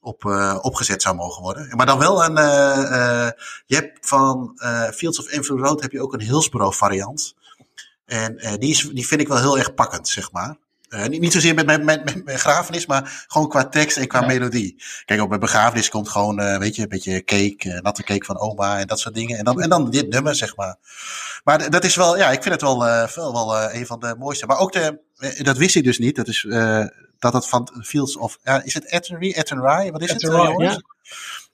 op, opgezet zou mogen worden. Maar dan wel een, je hebt van Fields of Anfield Road heb je ook een Hillsborough variant. En die, is, die vind ik wel heel erg pakkend, zeg maar. Uh, niet, niet zozeer met mijn, met, met, begrafenis, maar gewoon qua tekst en qua ja. melodie. Kijk, op mijn begrafenis komt gewoon, uh, weet je, een beetje cake, uh, natte cake van oma en dat soort dingen. En dan, en dan dit nummer, zeg maar. Maar dat is wel, ja, ik vind het wel, wel, wel een van de mooiste. Maar ook de, dat wist ik dus niet, dat is, dat het van Fields of, ja, is het Attenry, Attenry, wat is het? Ja.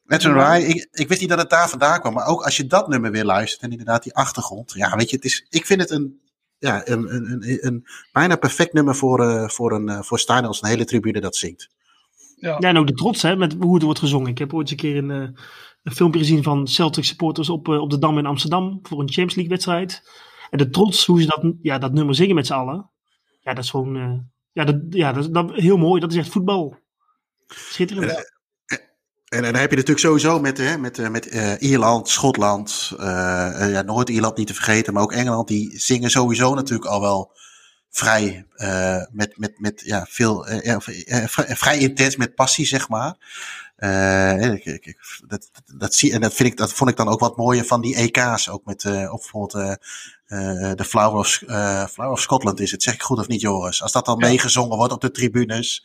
Attenry, ik, ik wist niet dat het daar vandaan kwam. Maar ook als je dat nummer weer luistert en inderdaad die achtergrond. Ja, weet je, het is, ik vind het een ja, een, een, een, een bijna perfect nummer voor, uh, voor, een, uh, voor staan als een hele tribune dat zingt.
Ja. ja, en ook de trots hè, met hoe het wordt gezongen. Ik heb ooit een keer een, uh, een filmpje gezien van Celtic supporters op, op de Dam in Amsterdam voor een Champions League wedstrijd. En de trots, hoe ze dat, ja, dat nummer zingen met z'n allen. Ja, dat is gewoon ja, dat, ja, dat, dat, heel mooi. Dat is echt voetbal. Schitterend.
En, en dan heb je natuurlijk sowieso met, hè, met, met uh, Ierland, Schotland, uh, ja, Noord-Ierland niet te vergeten, maar ook Engeland, die zingen sowieso natuurlijk al wel vrij, met, met, met ja, veel, vrij intens met passie, zeg maar. Ik, ik, dat, dat zie, en dat, vind ik, dat vond ik dan ook wat mooier van die EK's, ook met of bijvoorbeeld de Flower of, Flower of Scotland is het, zeg ik goed of niet, Joris? Als dat dan ja. meegezongen wordt op de tribunes.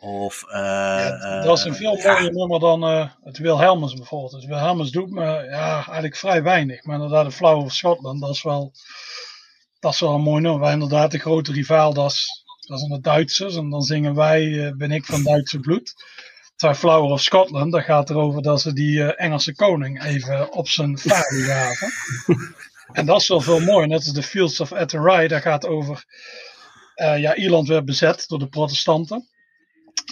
Of, uh,
ja, dat is een veel mooier ja. nummer dan uh, het Wilhelmus bijvoorbeeld. Het Wilhelmus doet me ja, eigenlijk vrij weinig. Maar inderdaad, de Flower of Scotland, dat is wel, dat is wel een mooi nummer. Wij inderdaad de grote rivaal, dat is, dat zijn de Duitsers. En dan zingen wij, uh, ben ik van Duitse bloed. Terwijl Flower of Scotland, dat gaat erover dat ze die Engelse koning even op zijn vader gaven. en dat is wel veel mooi. Net als de Fields of Athenry, dat gaat over... ja, Ierland werd bezet door de protestanten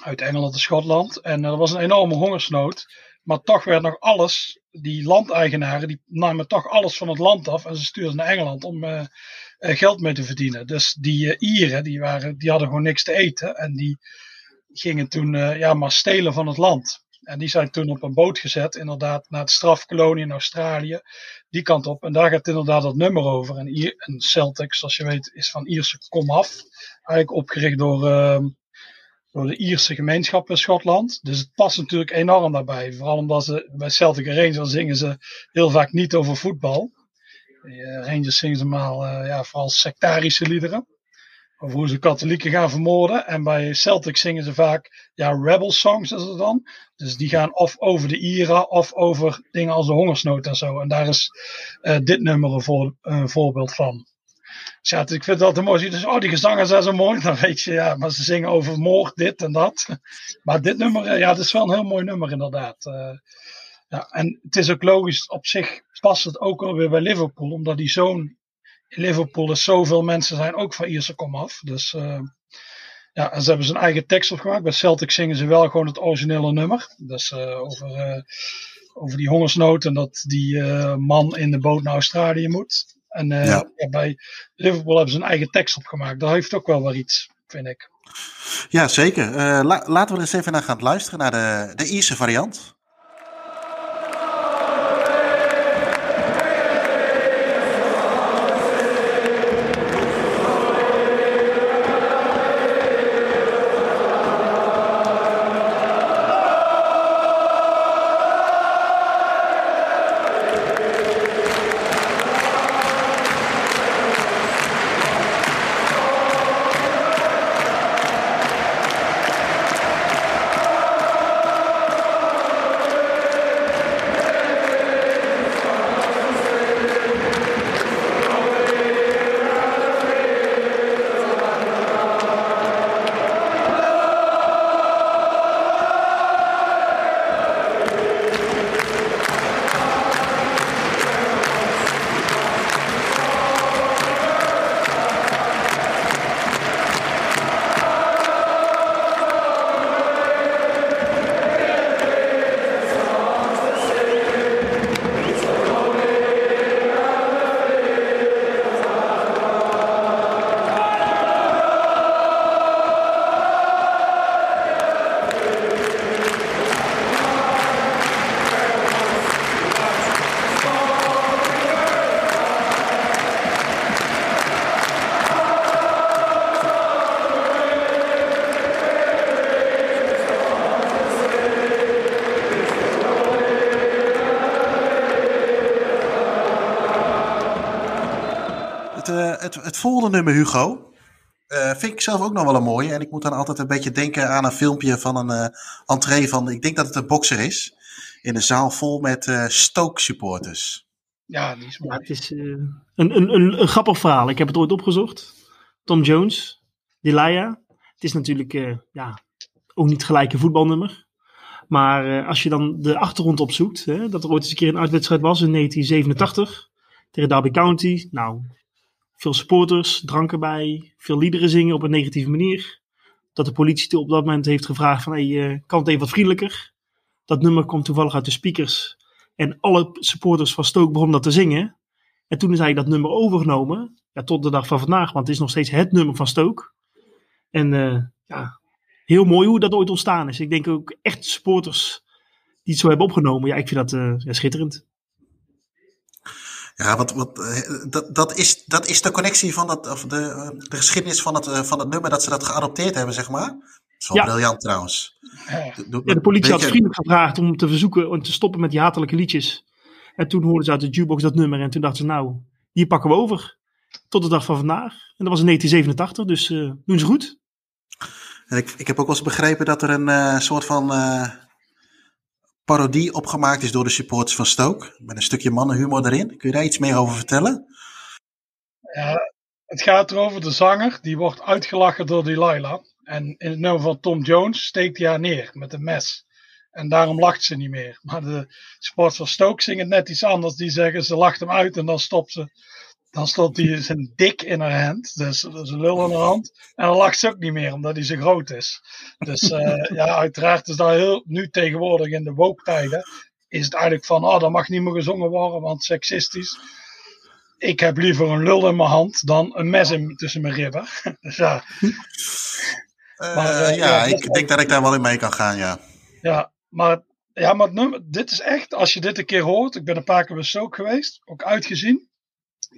uit Engeland en Schotland. En er was een enorme hongersnood. Maar toch werd nog alles, die landeigenaren, die namen toch alles van het land af. En ze stuurden naar Engeland om uh, geld mee te verdienen. Dus die uh, Ieren, die, waren, die hadden gewoon niks te eten. En die gingen toen ja, maar stelen van het land. En die zijn toen op een boot gezet, inderdaad, naar de strafkolonie in Australië. Die kant op. En daar gaat inderdaad dat nummer over. En, Celtic, zoals je weet, is van Ierse komaf. Eigenlijk opgericht door, uh, door de Ierse gemeenschap in Schotland. Dus het past natuurlijk enorm daarbij. Vooral omdat ze bij Celtic Rangers zingen ze heel vaak niet over voetbal. Uh, Rangers zingen ze maar uh, ja, vooral sectarische liederen over hoe ze katholieken gaan vermoorden. En bij Celtic zingen ze vaak ja, rebel songs is het dan. Dus die gaan of over de IRA of over dingen als de hongersnood en zo. En daar is uh, dit nummer voor, een, voorbeeld van. Ja, ik vind het altijd mooi. Dus, oh, die gezangen zijn zo mooi. Dan weet je, ja, maar ze zingen over moord, dit en dat. Maar dit nummer, ja, het is wel een heel mooi nummer inderdaad. Uh, ja, en het is ook logisch, op zich past het ook alweer bij Liverpool, omdat die zo'n in Liverpool is zoveel mensen zijn ook van Ierse komaf. Dus uh, ja, ze hebben zijn eigen tekst opgemaakt. Bij Celtic zingen ze wel gewoon het originele nummer. Dus uh, over, over die hongersnood en dat die man in de boot naar Australië moet. En ja. Ja, bij Liverpool hebben ze een eigen tekst opgemaakt. Dat heeft ook wel weer iets, vind ik.
Ja, zeker. La laten we er eens even naar gaan luisteren naar de, de Ierse variant. Het volgende nummer, Hugo, uh, vind ik zelf ook nog wel een mooie. En ik moet dan altijd een beetje denken aan een filmpje van een uh, entree van, ik denk dat het een bokser is. In een zaal vol met uh, Stoke supporters.
Ja, die is mooi.
Ja, het is een, een, een, een, grappig verhaal. Ik heb het ooit opgezocht. Tom Jones, Delia. Het is natuurlijk ja, ook niet gelijk een voetbalnummer. Maar als je dan de achtergrond opzoekt, hè, dat er ooit eens een keer een uitwedstrijd was in 1987 tegen Derby County. Nou, veel supporters, drank erbij, veel liederen zingen op een negatieve manier. Dat de politie op dat moment heeft gevraagd van, hey, uh, kan het even wat vriendelijker? Dat nummer komt toevallig uit de speakers. En alle supporters van Stoke begonnen dat te zingen. En toen is hij dat nummer overgenomen. Ja, tot de dag van vandaag, want het is nog steeds het nummer van Stoke. En uh, ja, heel mooi hoe dat ooit ontstaan is. Ik denk ook echt supporters die het zo hebben opgenomen. Ja, ik vind dat ja, schitterend.
Ja, wat, wat, dat, dat, is, dat is de connectie van dat, of de, de geschiedenis van het, van het nummer dat ze dat geadopteerd hebben, zeg maar. Dat is wel ja. briljant trouwens.
De, ja, de politie had vriendelijk gevraagd om te verzoeken om te stoppen met die hatelijke liedjes. En toen hoorden ze uit de jukebox dat nummer en toen dachten ze, nou, hier pakken we over. Tot de dag van vandaag. En dat was in 1987, dus uh, doen ze goed.
En ik, ik heb ook wel eens begrepen dat er een uh, soort van uh, parodie opgemaakt is door de supporters van Stoke. Met een stukje mannenhumor erin. Kun je daar iets meer over vertellen?
Ja, het gaat erover de zanger. Die wordt uitgelachen door Delilah. En in het nummer van Tom Jones steekt hij haar neer met een mes. En daarom lacht ze niet meer. Maar de supporters van Stoke zingen net iets anders. Die zeggen ze lacht hem uit en dan stopt ze dan stopt hij zijn dik in haar hand, dus zijn lul in haar hand. En dan lacht ze ook niet meer, omdat hij zo groot is. Dus uh, ja, uiteraard is dat heel, nu tegenwoordig in de woke-tijden, is het eigenlijk van, oh, dat mag niet meer gezongen worden, want seksistisch. Ik heb liever een lul in mijn hand dan een mes in, tussen mijn ribben. dus ja.
Uh, maar, uh, ja, ja, ik denk dat ik daar wel in mee kan gaan, ja.
Ja, maar ja, maar nummer, dit is echt, als je dit een keer hoort, ik ben een paar keer bij Stoke geweest, ook uitgezien.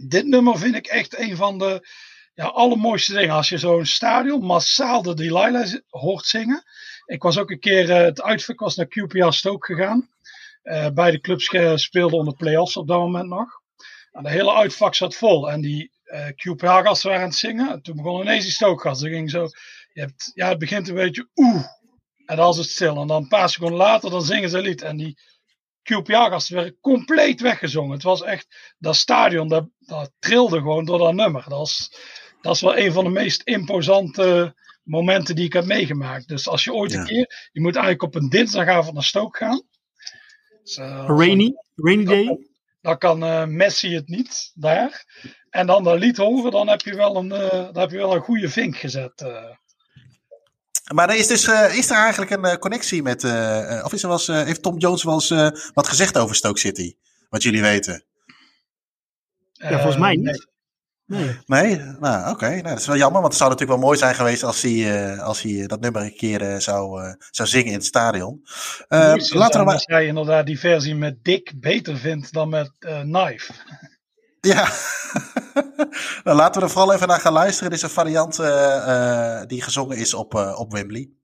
Dit nummer vind ik echt een van de ja, allermooiste dingen. Als je zo'n stadion massaal de Delilah hoort zingen. Ik was ook een keer, uh, het uitvak was naar QPR Stoke gegaan. Uh, beide clubs speelden onder play-offs op dat moment nog. En de hele uitvak zat vol. En die uh, QPR-gasten waren aan het zingen. En toen begon ineens die Stoke-gasten. ging zo, je hebt, ja, het begint een beetje oeh. En dan is het stil. En dan een paar seconden later, dan zingen ze een lied. En die QPR-gasten werden compleet weggezongen. Het was echt, dat stadion, dat, dat trilde gewoon door dat nummer. Dat is, dat is wel een van de meest imposante momenten die ik heb meegemaakt. Dus als je ooit een keer, je moet eigenlijk op een dinsdagavond naar Stoke gaan.
Dus, uh, rainy, rainy day.
Dan, kan uh, Messi het niet daar. En dan dat lied horen, dan heb je wel een, uh, dan heb je wel een goede vink gezet.
Maar er is, dus, is er eigenlijk een connectie met, of is er wel eens, heeft Tom Jones wel eens wat gezegd over Stoke City? Wat jullie weten?
Ja, volgens mij niet.
Nee. Nee? Nou, oké. Nou, dat is wel jammer, want het zou natuurlijk wel mooi zijn geweest als hij, uh, als hij dat nummer een keer uh, zou, uh, zou zingen in het stadion.
laten we maar... Als jij inderdaad die versie met Dick beter vindt dan met Knife.
Ja, laten we er vooral even naar gaan luisteren. Dit is een variant die gezongen is op, op Wembley.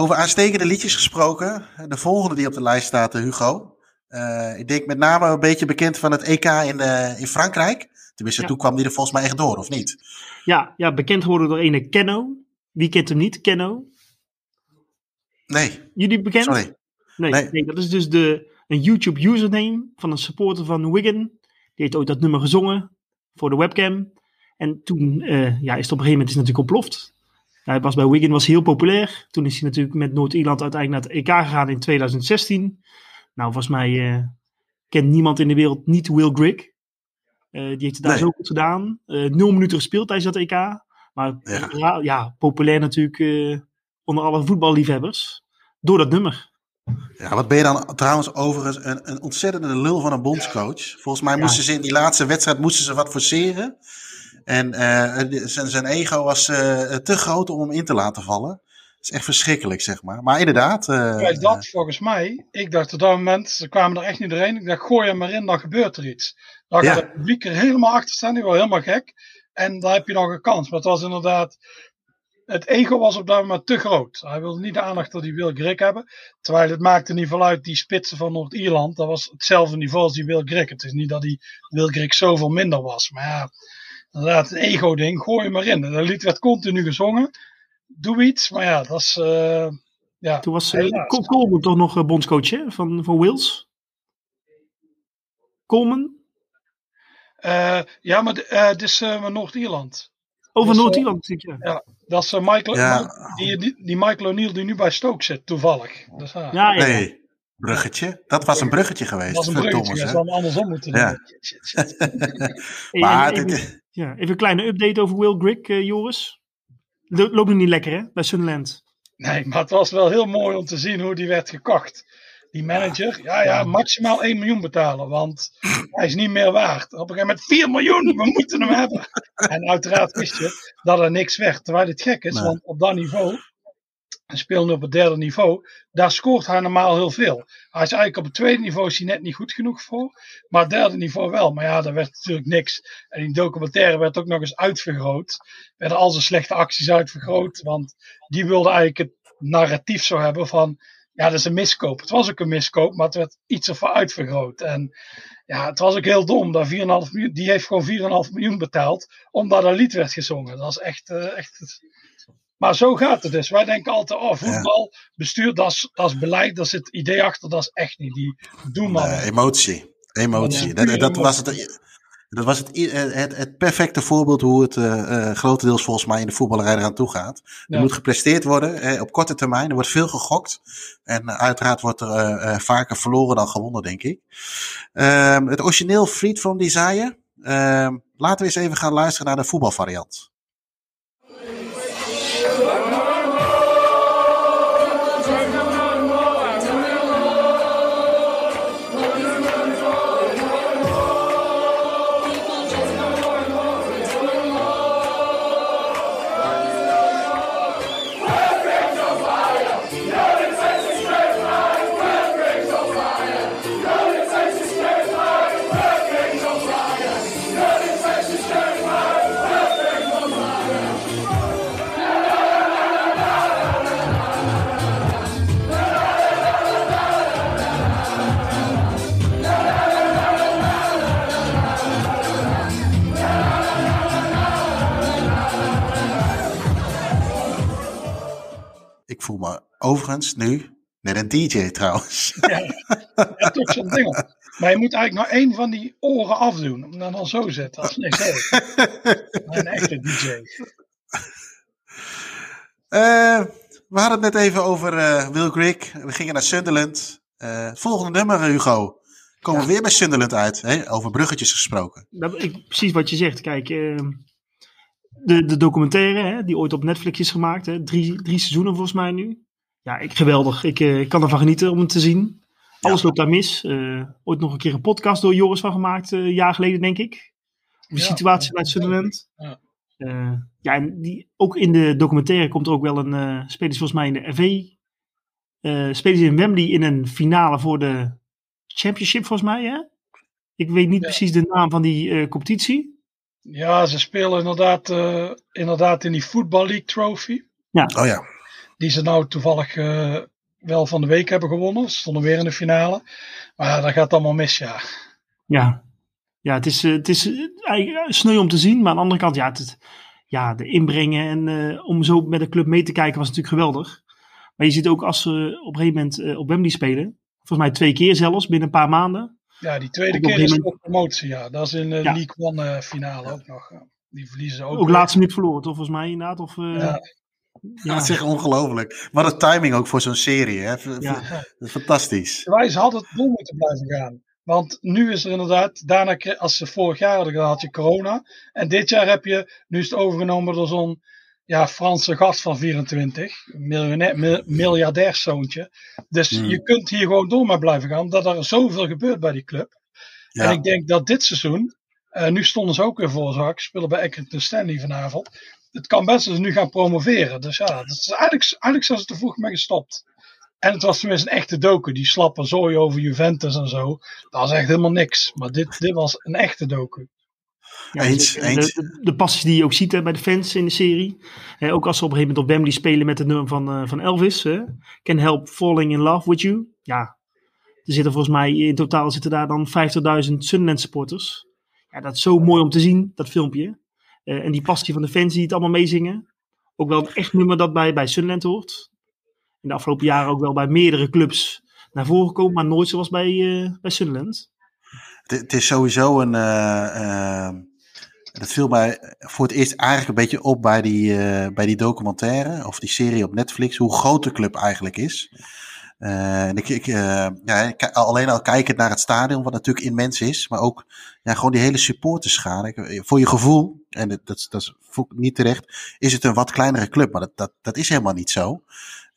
Over aanstekende liedjes gesproken. De volgende die op de lijst staat, eh, Hugo. Uh, ik denk met name een beetje bekend van het EK in, uh, in Frankrijk. Tenminste, ja. toen kwam die er volgens mij echt door, of niet?
Ja, ja bekend geworden door ene Kenno. Wie kent hem niet, Kenno?
Nee.
Jullie bekend?
Sorry.
Nee, nee. nee dat is dus de, een YouTube username van een supporter van Wigan. Die heeft ooit dat nummer gezongen voor de webcam. En toen uh, ja, is het op een gegeven moment is natuurlijk ontploft. Hij was bij Wigan was heel populair. Toen is hij natuurlijk met Noord-Ierland uiteindelijk naar het EK gegaan in 2016. Nou, volgens mij uh, kent niemand in de wereld niet Will Grigg. Uh, die heeft het daar nee. zo goed gedaan. Uh, nul minuten gespeeld tijdens dat EK. Maar ja, ja populair natuurlijk onder alle voetballiefhebbers. Door dat nummer.
Ja, wat ben je dan trouwens overigens een, een ontzettende lul van een bondscoach. Volgens mij moesten ze in die laatste wedstrijd moesten ze wat forceren. En uh, zijn, zijn ego was uh, te groot om hem in te laten vallen. Dat is echt verschrikkelijk, zeg maar. Maar inderdaad. Uh,
ja, dat volgens mij. Ik dacht op dat moment, ze kwamen er echt niet doorheen. Ik dacht, gooi hem maar in, dan gebeurt er iets. Dan gaat ja. het publiek er helemaal achter staan. Die was helemaal gek. En daar heb je nog een kans. Maar het was inderdaad. het ego was op dat moment te groot. Hij wilde niet de aandacht dat hij Will Grigg hebben. Terwijl het maakte niet veel uit, die spitsen van Noord-Ierland, dat was hetzelfde niveau als die Will Grigg. Het is niet dat die Will Grigg zoveel minder was. Maar ja, inderdaad, een ego-ding, gooi je maar in. En dat lied werd continu gezongen. Doe iets, maar ja, dat is... Uh, ja,
Toen was uh, Coleman toch nog uh, bondscoach hè, van, van Wales? Coleman?
Uh, ja, maar het is Noord-Ierland.
Over Noord-Ierland, zie ja.
ja. Dat is Michael, ja. die, die, die, Michael O'Neill die nu bij Stoke zit, toevallig. Dus,
ja, ja,
Nee, bruggetje. Dat was een bruggetje geweest.
Dat was een bruggetje, Thomas, dat andersom moeten doen.
Ja.
maar dit... ja, even een kleine update over Will Grigg, uh, Joris. Loopt nog niet lekker, hè, bij Sunderland.
Nee, maar het was wel heel mooi om te zien hoe die werd gekocht. Die manager, ja, ja, maximaal 1 miljoen betalen, want hij is niet meer waard. Op een gegeven moment 4 miljoen, we moeten hem hebben. En uiteraard wist je dat er niks werd. Terwijl het gek is, want op dat niveau, hij speelde op het derde niveau, daar scoort hij normaal heel veel. Hij is eigenlijk op het tweede niveau is net niet goed genoeg voor, maar het derde niveau wel. Maar ja, daar werd natuurlijk niks. En die documentaire werd ook nog eens uitvergroot. Werden al zijn slechte acties uitvergroot, want die wilde eigenlijk het narratief zo hebben van ja, dat is een miskoop. Het was ook een miskoop, maar het werd iets ervoor uitvergroot. En ja, het was ook heel dom. Dat 4,5 miljoen, die heeft gewoon 4,5 miljoen betaald, omdat dat lied werd gezongen. Dat is echt, uh, echt... Maar zo gaat het dus. Wij denken altijd, oh, voetbal, bestuur, dat is, dat is beleid, daar zit idee achter, dat is echt niet. Die doen maar.
Emotie. Emotie. Ja, dat, dat was het. Dat was het, het, het, perfecte voorbeeld hoe het uh, grotendeels volgens mij in de voetballerij eraan toe gaat. Ja. Er moet gepresteerd worden eh, op korte termijn. Er wordt veel gegokt. En uh, uiteraard wordt er uh, vaker verloren dan gewonnen, denk ik. Ehm, het origineel Freed from Desire. Ehm, laten we eens even gaan luisteren naar de voetbalvariant. Ik voel me overigens nu net een DJ trouwens.
Ja, ja toch zo'n ding. Maar je moet eigenlijk nog één van die oren afdoen. Om dan al zo zetten. Als niks Een echte DJ.
Uh, we hadden het net even over uh, Will Grigg. We gingen naar Sunderland. Uh, volgende nummer, Hugo. Komen ja. we weer bij Sunderland uit. Hè? Over bruggetjes gesproken.
Dat, ik, precies wat je zegt. Kijk, de, de documentaire hè, die ooit op Netflix is gemaakt. Hè, drie, drie seizoenen volgens mij nu. Ja, ik, geweldig. Ik, ik kan ervan genieten om het te zien. Alles ja. loopt daar mis. Uh, ooit nog een keer een podcast door Joris van gemaakt, uh, een jaar geleden denk ik. Over de ja, situatie bij Sunderland. Ja. Ja, en die, ook in de documentaire komt er ook wel een, spelen volgens mij in de FV. spelen ze in Wembley in een finale voor de Championship volgens mij, hè? Ik weet niet precies de naam van die competitie.
Ja, ze spelen inderdaad, inderdaad in die Football League Trophy.
Ja. Oh ja.
Die ze nou toevallig wel van de week hebben gewonnen. Ze stonden weer in de finale. Maar ja, dat gaat allemaal mis, ja.
Ja, ja het is, het is eigenlijk sneu om te zien. Maar aan de andere kant, ja, het, ja de inbrengen en uh, om zo met de club mee te kijken was natuurlijk geweldig. Maar je ziet ook als ze op een gegeven moment uh, op Wembley spelen. Volgens mij twee keer zelfs, binnen een paar maanden.
Ja, die tweede keer is ook promotie, ja. Dat is in de ja. League One finale ook nog. Die verliezen ze ook.
Ook laatste minuut verloren, toch? Volgens mij inderdaad. Of, uh,
ja. Ja, dat is echt ongelooflijk. Wat een timing ook voor zo'n serie. Hè? Ja. Fantastisch.
Wij hadden het door moeten blijven gaan. Want nu is er inderdaad, daarna, als ze vorig jaar hadden gehad, had je corona. En dit jaar heb je, nu is het overgenomen door zo'n ja, Franse gast van 24. Miljonair, miljardairzoontje. Dus hmm. je kunt hier gewoon door maar blijven gaan, omdat er zoveel gebeurt bij die club. Ja. En ik denk dat dit seizoen, uh, nu stonden ze ook weer voor zak, spelen bij Accrington Stanley vanavond het kan best dat ze nu gaan promoveren. Dus ja, dat is eigenlijk, eigenlijk zijn ze te vroeg mee gestopt. En het was tenminste een echte doku. Die slappe zooi over Juventus en zo. Dat was echt helemaal niks. Maar dit, dit was een echte doku.
Ja,
eens,
de,
eens.
De, de, passies die je ook ziet hè, bij de fans in de serie. Hè, ook als ze op een gegeven moment op Wembley spelen met het nummer van, uh, van Elvis. Hè. Can help falling in love with you. Ja, er zitten volgens mij in totaal zitten daar dan 50.000 Sunderland supporters. Ja, dat is zo mooi om te zien, dat filmpje. Uh, en die passie van de fans die het allemaal meezingen. Ook wel een echt nummer dat bij, bij Sunderland hoort. In de afgelopen jaren ook wel bij meerdere clubs naar voren gekomen, maar nooit zoals bij, uh, bij Sunderland.
Het, het is sowieso een. Uh, dat viel mij voor het eerst eigenlijk een beetje op bij die, bij die documentaire of die serie op Netflix, hoe groot de club eigenlijk is. Uh, en ik, ik, uh, ja, alleen al kijken naar het stadion, wat natuurlijk immens is, maar ook ja, gewoon die hele supporterschade. Voor je gevoel, en dat, dat, dat is niet terecht, is het een wat kleinere club, maar dat, dat, dat is helemaal niet zo.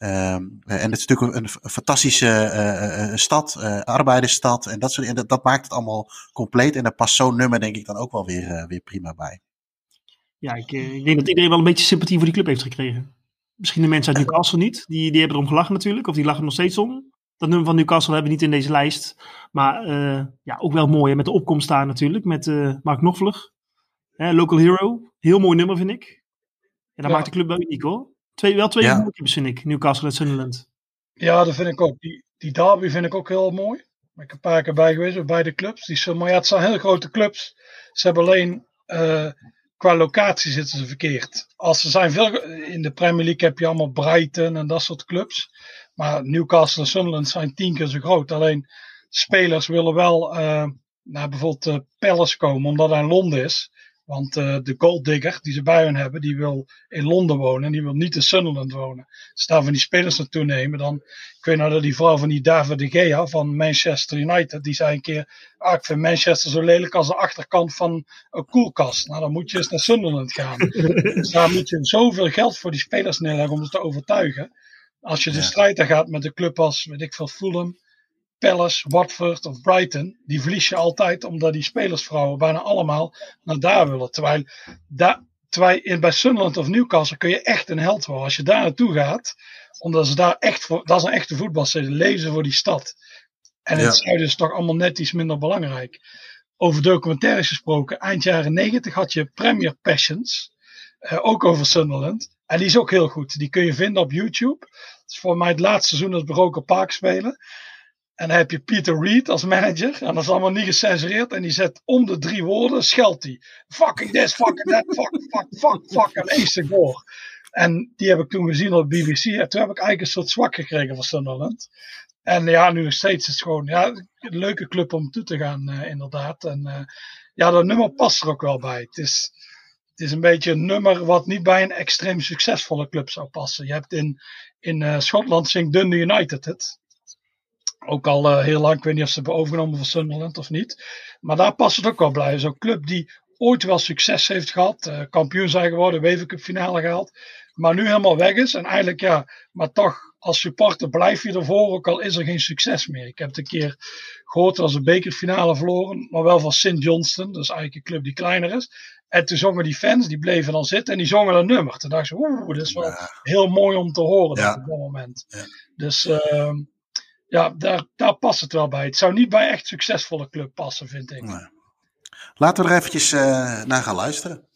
Uh, en het is natuurlijk een, een fantastische uh, stad, arbeidersstad, en, dat, soort, en dat, dat, maakt het allemaal compleet. En daar past zo'n nummer denk ik dan ook wel weer, weer prima bij.
Ja, ik, ik denk dat iedereen wel een beetje sympathie voor die club heeft gekregen. Misschien de mensen uit Newcastle niet. Die, die hebben erom gelachen natuurlijk. Of die lachen er nog steeds om. Dat nummer van Newcastle hebben we niet in deze lijst. Maar ja, ook wel mooi. Met de opkomst daar natuurlijk. Met Mark. Hè, Local Hero. Heel mooi nummer vind ik. En dat ja. maakt de club wel uniek hoor. Twee, wel twee ja. vind ik. Newcastle en Sunderland.
Ja, dat vind ik ook. Die, die derby vind ik ook heel mooi. Ben ik een paar keer bij geweest. Bij beide clubs. Die, maar ja, het zijn heel grote clubs. Ze hebben alleen... Uh, qua locatie zitten ze verkeerd. Als ze zijn veel, in de Premier League heb je allemaal Brighton en dat soort clubs. Maar Newcastle en Sunderland zijn tien keer zo groot. Alleen spelers willen wel uh, naar bijvoorbeeld uh, Palace komen, omdat hij in Londen is. Want uh, de golddigger die ze bij hun hebben, die wil in Londen wonen en die wil niet in Sunderland wonen. Dus daar van die spelers naartoe nemen. Dan, ik weet nou dat die vrouw van die David de Gea van Manchester United, die zei een keer, ah, ik vind Manchester zo lelijk als de achterkant van een koelkast. Nou, dan moet je eens naar Sunderland gaan. dus daar moet je zoveel geld voor die spelers neerleggen om ze te overtuigen. Als je de ja. strijd gaat met een club als, weet ik veel, Fulham, Palace, Watford of Brighton, die verlies je altijd omdat die spelersvrouwen bijna allemaal naar daar willen. Terwijl, daar, terwijl in, bij Sunderland of Newcastle kun je echt een held worden. Als je daar naartoe gaat, omdat ze daar echt voor, dat is een echte voetbalstad, lezen voor die stad. En ja. het zuiden is toch allemaal net iets minder belangrijk. Over documentaires gesproken, eind jaren negentig had je Premier Passions, uh, ook over Sunderland. En die is ook heel goed. Die kun je vinden op YouTube. Het is voor mij het laatste seizoen dat Broken Park spelen. En dan heb je Peter Reed als manager. En dat is allemaal niet gecensureerd. En die zet om de drie woorden, scheldt hij. Fucking this, fucking that, fuck, fuck, fuck, fuck. En voor. En die heb ik toen gezien op BBC. En toen heb ik eigenlijk een soort zwak gekregen van Sunderland. En ja, nu nog steeds is het gewoon ja, een leuke club om toe te gaan, uh, inderdaad. En uh, ja, dat nummer past er ook wel bij. Het is, het is een beetje een nummer wat niet bij een extreem succesvolle club zou passen. Je hebt in, in uh, Schotland zingt Dundee United het. Ook al uh, heel lang, ik weet niet of ze hebben overgenomen van Sunderland of niet. Maar daar past het ook wel bij. Zo'n club die ooit wel succes heeft gehad. Uh, kampioen zijn geworden, UEFA Cup finale gehaald. Maar nu helemaal weg is. En eigenlijk ja, maar toch als supporter blijf je ervoor. Ook al is er geen succes meer. Ik heb het een keer gehoord als een bekerfinale verloren. Maar wel van St. Johnston. Dat is eigenlijk een club die kleiner is. En toen zongen die fans, die bleven dan zitten en die zongen een nummer. Toen dacht ik, oeh, dat is wel ja. heel mooi om te horen ja. op dat moment. Ja. Dus uh, ja, daar, daar past het wel bij. Het zou niet bij echt succesvolle club passen, vind ik.
Laten we er eventjes uh, naar gaan luisteren.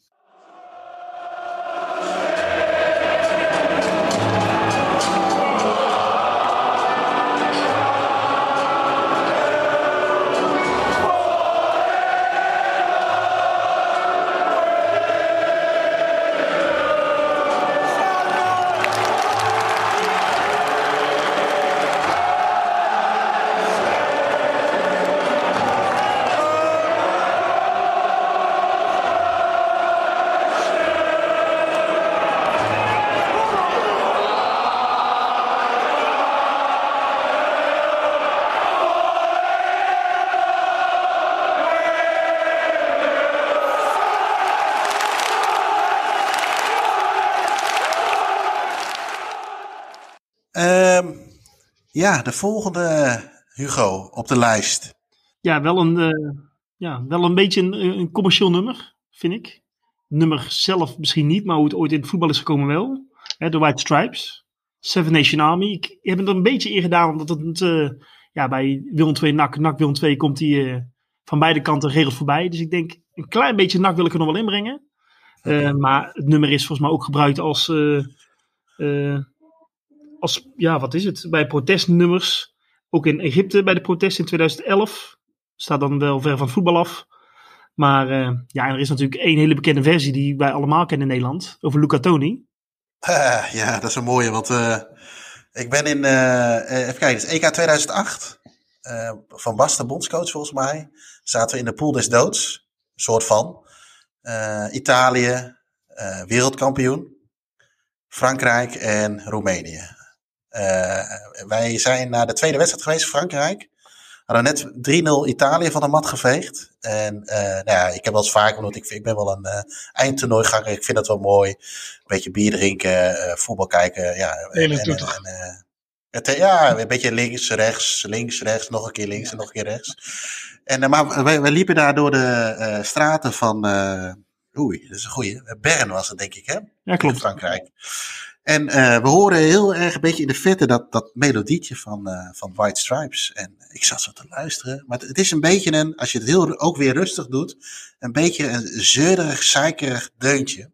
Ja, de volgende, Hugo, op de lijst.
Ja, wel een, uh, ja, wel een beetje een, een, commercieel nummer, vind ik. Nummer zelf misschien niet, maar hoe het ooit in het voetbal is gekomen wel. Hè, de White Stripes, Seven Nation Army. Ik heb het er een beetje in gedaan, omdat het uh, ja, bij Willem 2 NAC, NAC Willem 2 komt die uh, van beide kanten regels voorbij. Dus ik denk, een klein beetje nak wil ik er nog wel inbrengen. Uh, maar het nummer is volgens mij ook gebruikt als, als ja, wat is het, bij protestnummers. Ook in Egypte bij de protesten in 2011. Staat dan wel ver van voetbal af. Maar ja, er is natuurlijk één hele bekende versie die wij allemaal kennen in Nederland. Over Luca Toni.
ja, dat is een mooie, want ik ben in, even kijken, EK 2008. van Basten, bondscoach volgens mij. Zaten we in de pool des doods. Soort van. Italië, wereldkampioen. Frankrijk en Roemenië. Uh, wij zijn naar de tweede wedstrijd geweest, Frankrijk. Hadden net 3-0 Italië van de mat geveegd. En nou ja, ik heb wel eens vaak, want ik, ik ben wel een eindtoernooiganger. Ik vind dat wel mooi. Een beetje bier drinken, voetbal kijken. Ja,
Hele
en, en, het, ja, een beetje links, rechts, links, rechts, nog een keer links en nog een keer rechts. En, maar wij, wij liepen daar door de uh, straten van, uh, oei, dat is een goeie, Bern was het denk ik hè?
Ja, klopt. In
Frankrijk. En uh, we horen heel erg een beetje in de vette dat, dat melodietje van, van White Stripes. En ik zat zo te luisteren. Maar het, is een beetje een, als je het heel ook weer rustig doet, een beetje een zeurig, zeikerig deuntje.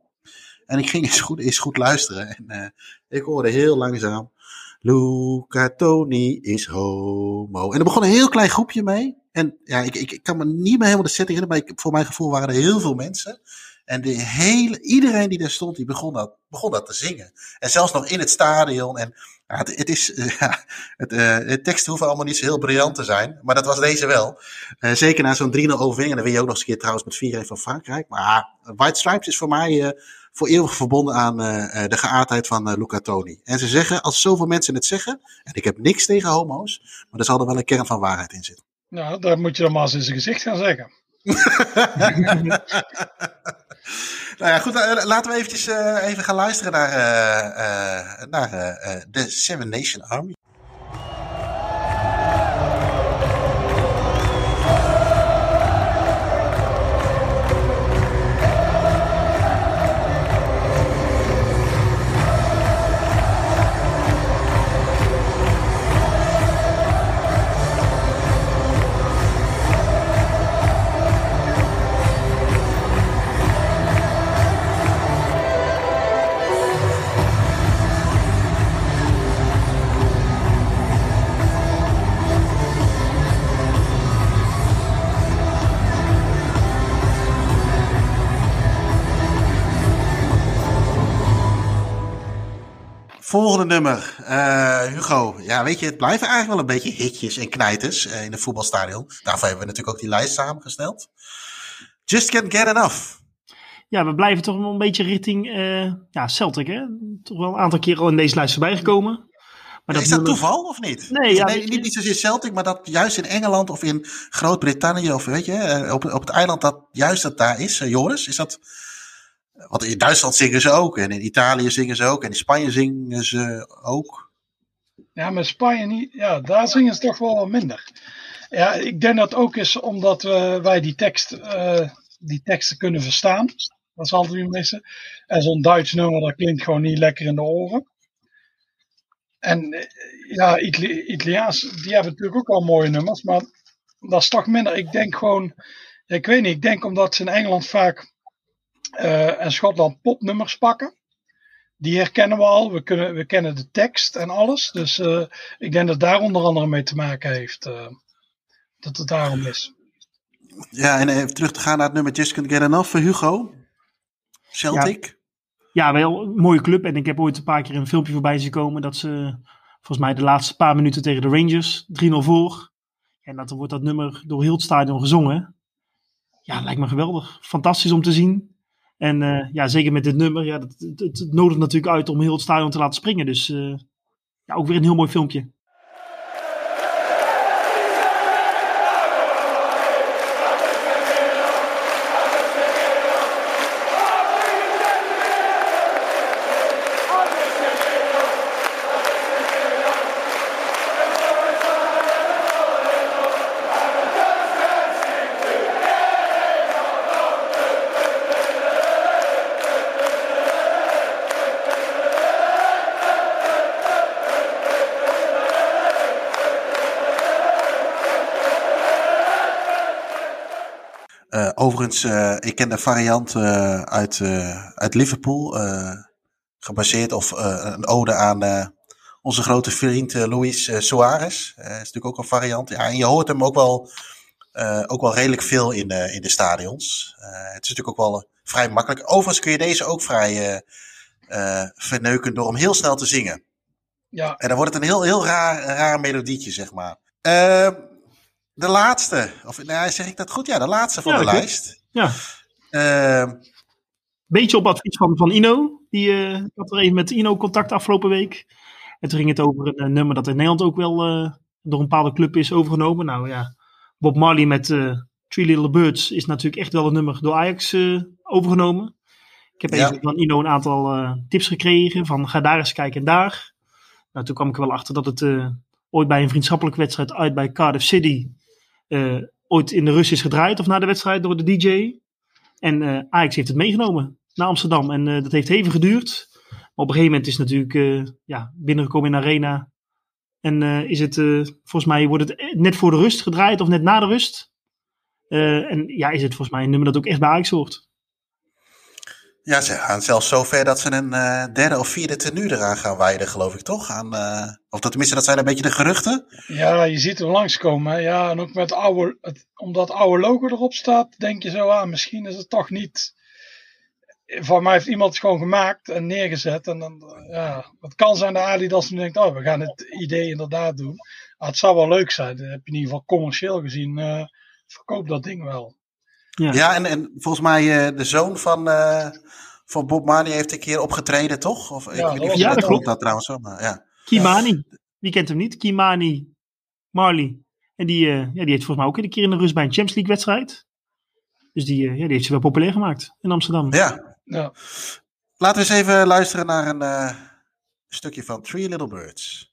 En ik ging eens goed, eens goed luisteren. En ik hoorde heel langzaam. Luca Toni is homo. En er begon een heel klein groepje mee. En ja, ik, ik, ik kan me niet meer helemaal de setting herinneren, maar voor mijn gevoel waren er heel veel mensen. En de hele, iedereen die daar stond, die begon dat, begon dat te zingen. En zelfs nog in het stadion. En ja, het, het is, ja, het, uh, de teksten hoeven allemaal niet zo heel briljant te zijn. Maar dat was deze wel. Uh, zeker na zo'n 3-0 overwinning. En dan wil je ook nog eens een keer trouwens met 4-1 van Frankrijk. Maar White Stripes is voor mij uh, voor eeuwig verbonden aan de geaardheid van Luca Toni. En ze zeggen, als zoveel mensen het zeggen. En ik heb niks tegen homo's. Maar er zal er wel een kern van waarheid in zitten.
Nou, daar moet je dan maar eens in zijn gezicht gaan zeggen.
nou ja, goed, laten we eventjes uh, even gaan luisteren naar, uh, uh, naar de Seven Nation Army. Volgende nummer. Uh, Hugo. Ja, weet je, het blijven eigenlijk wel een beetje hitjes en knijters uh, in het voetbalstadion. Daarvoor hebben we natuurlijk ook die lijst samengesteld. Just can't get enough.
Ja, we blijven toch een beetje richting uh, ja, Celtic, hè? Toch wel een aantal keer al in deze lijst voorbij gekomen.
Maar dat is dat nummer... toeval of niet?
Nee, ja,
nee niet, niet zozeer Celtic, maar dat juist in Engeland of in Groot-Brittannië of weet je, op, op het eiland dat juist dat daar is. Joris, is dat... Want in Duitsland zingen ze ook. En in Italië zingen ze ook. En in Spanje zingen ze ook.
Ja, maar Spanje niet. Ja, daar zingen ze toch wel wat minder. Ja, ik denk dat ook is omdat we, wij die, tekst, uh, die teksten kunnen verstaan. Dat is altijd missen. En zo'n Duits nummer, dat klinkt gewoon niet lekker in de oren. En eh, ja, Itali Italiaans, die hebben natuurlijk ook al mooie nummers. Maar dat is toch minder. Ik denk gewoon, ik weet niet, ik denk omdat ze in Engeland vaak uh, en Schotland popnummers pakken. Die herkennen we al. We, kunnen, we kennen de tekst en alles. Dus uh, ik denk dat daar onder andere mee te maken heeft. Uh, dat het daarom is.
Ja, en even terug te gaan naar het nummer Just Can't Get Enough voor Hugo. Celtic.
Ja. ja, wel een mooie club. En ik heb ooit een paar keer een filmpje voorbij zien komen. Dat ze volgens mij de laatste paar minuten tegen de Rangers 3-0 voor. En dat wordt dat nummer door heel het stadion gezongen. Ja, lijkt me geweldig. Fantastisch om te zien. En uh, ja, zeker met dit nummer, ja, het, het, nodigt natuurlijk uit om heel het stadion te laten springen. Dus uh, ja, ook weer een heel mooi filmpje.
Overigens, uh, ik ken de variant uh, uit, uit Liverpool, gebaseerd of een ode aan onze grote vriend Luis Suarez. is natuurlijk ook een variant. Ja, en je hoort hem ook wel, ook wel redelijk veel in de, in de stadions. het is natuurlijk ook wel vrij makkelijk. Overigens kun je deze ook vrij verneuken door hem heel snel te zingen. Ja. En dan wordt het een heel, heel raar, raar melodietje, zeg maar. De laatste, of nou, zeg ik dat goed? Ja, de laatste van de lijst.
Ja. Uh, Beetje op advies van, van Ino. Die uh, had er even met Ino contact afgelopen week. En toen ging het over een, een nummer dat in Nederland ook wel uh, door een bepaalde club is overgenomen. Nou ja, Bob Marley met Three Little Birds is natuurlijk echt wel een nummer door Ajax overgenomen. Ik heb even van Ino een aantal tips gekregen van ga daar eens kijken en daar. Nou, toen kwam ik er wel achter dat het ooit bij een vriendschappelijke wedstrijd uit bij Cardiff City ooit in de rust is gedraaid of na de wedstrijd door de DJ. En uh, Ajax heeft het meegenomen naar Amsterdam. En uh, dat heeft even geduurd. Maar op een gegeven moment is het natuurlijk ja, binnengekomen in de arena. En is het, volgens mij wordt het net voor de rust gedraaid of net na de rust. en ja, is het volgens mij een nummer dat ook echt bij Ajax hoort.
Ja, ze gaan zelfs zover dat ze een uh, derde of vierde tenue eraan gaan wijden, geloof ik toch? Aan, uh, of dat, tenminste, dat zijn een beetje de geruchten.
Ja, je ziet hem langskomen. Ja, en ook met oude, het, omdat oude logo erop staat, denk je zo aan, ah, misschien is het toch niet. Van mij heeft iemand het gewoon gemaakt en neergezet. En dan, ja, het kan zijn dat Adidas nu denkt, oh, we gaan het idee inderdaad doen. Maar het zou wel leuk zijn. Dan heb je in ieder geval commercieel gezien, uh, verkoop dat ding wel.
Ja, ja en, en volgens mij uh, de zoon van, uh, van Bob Marley heeft een keer opgetreden, toch? Of,
ja,
ik
weet niet ja, dat klopt.
Dat trouwens maar ja.
Kimani, wie kent hem niet? Kimani Marley. En die, uh, ja, die heeft volgens mij ook een keer in de rust bij een Champions League wedstrijd. Dus die, ja, die heeft ze wel populair gemaakt in Amsterdam.
Ja. ja. Laten we eens even luisteren naar een stukje van Three Little Birds.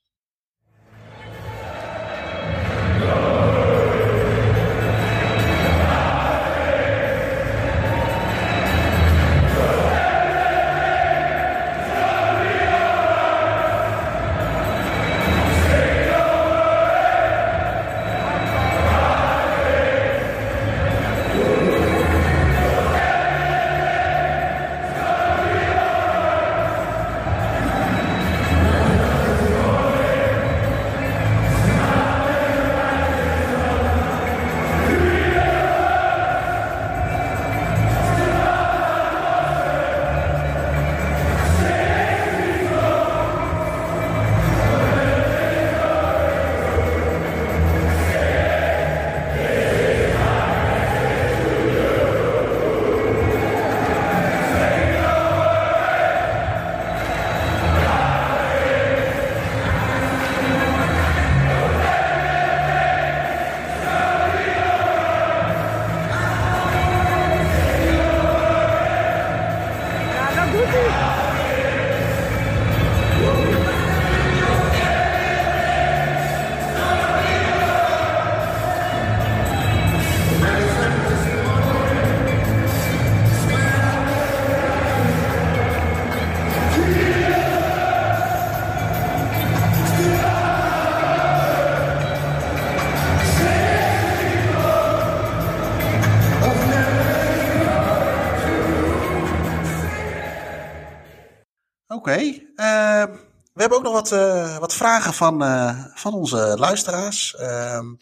Vragen van, uh, van onze luisteraars. Um,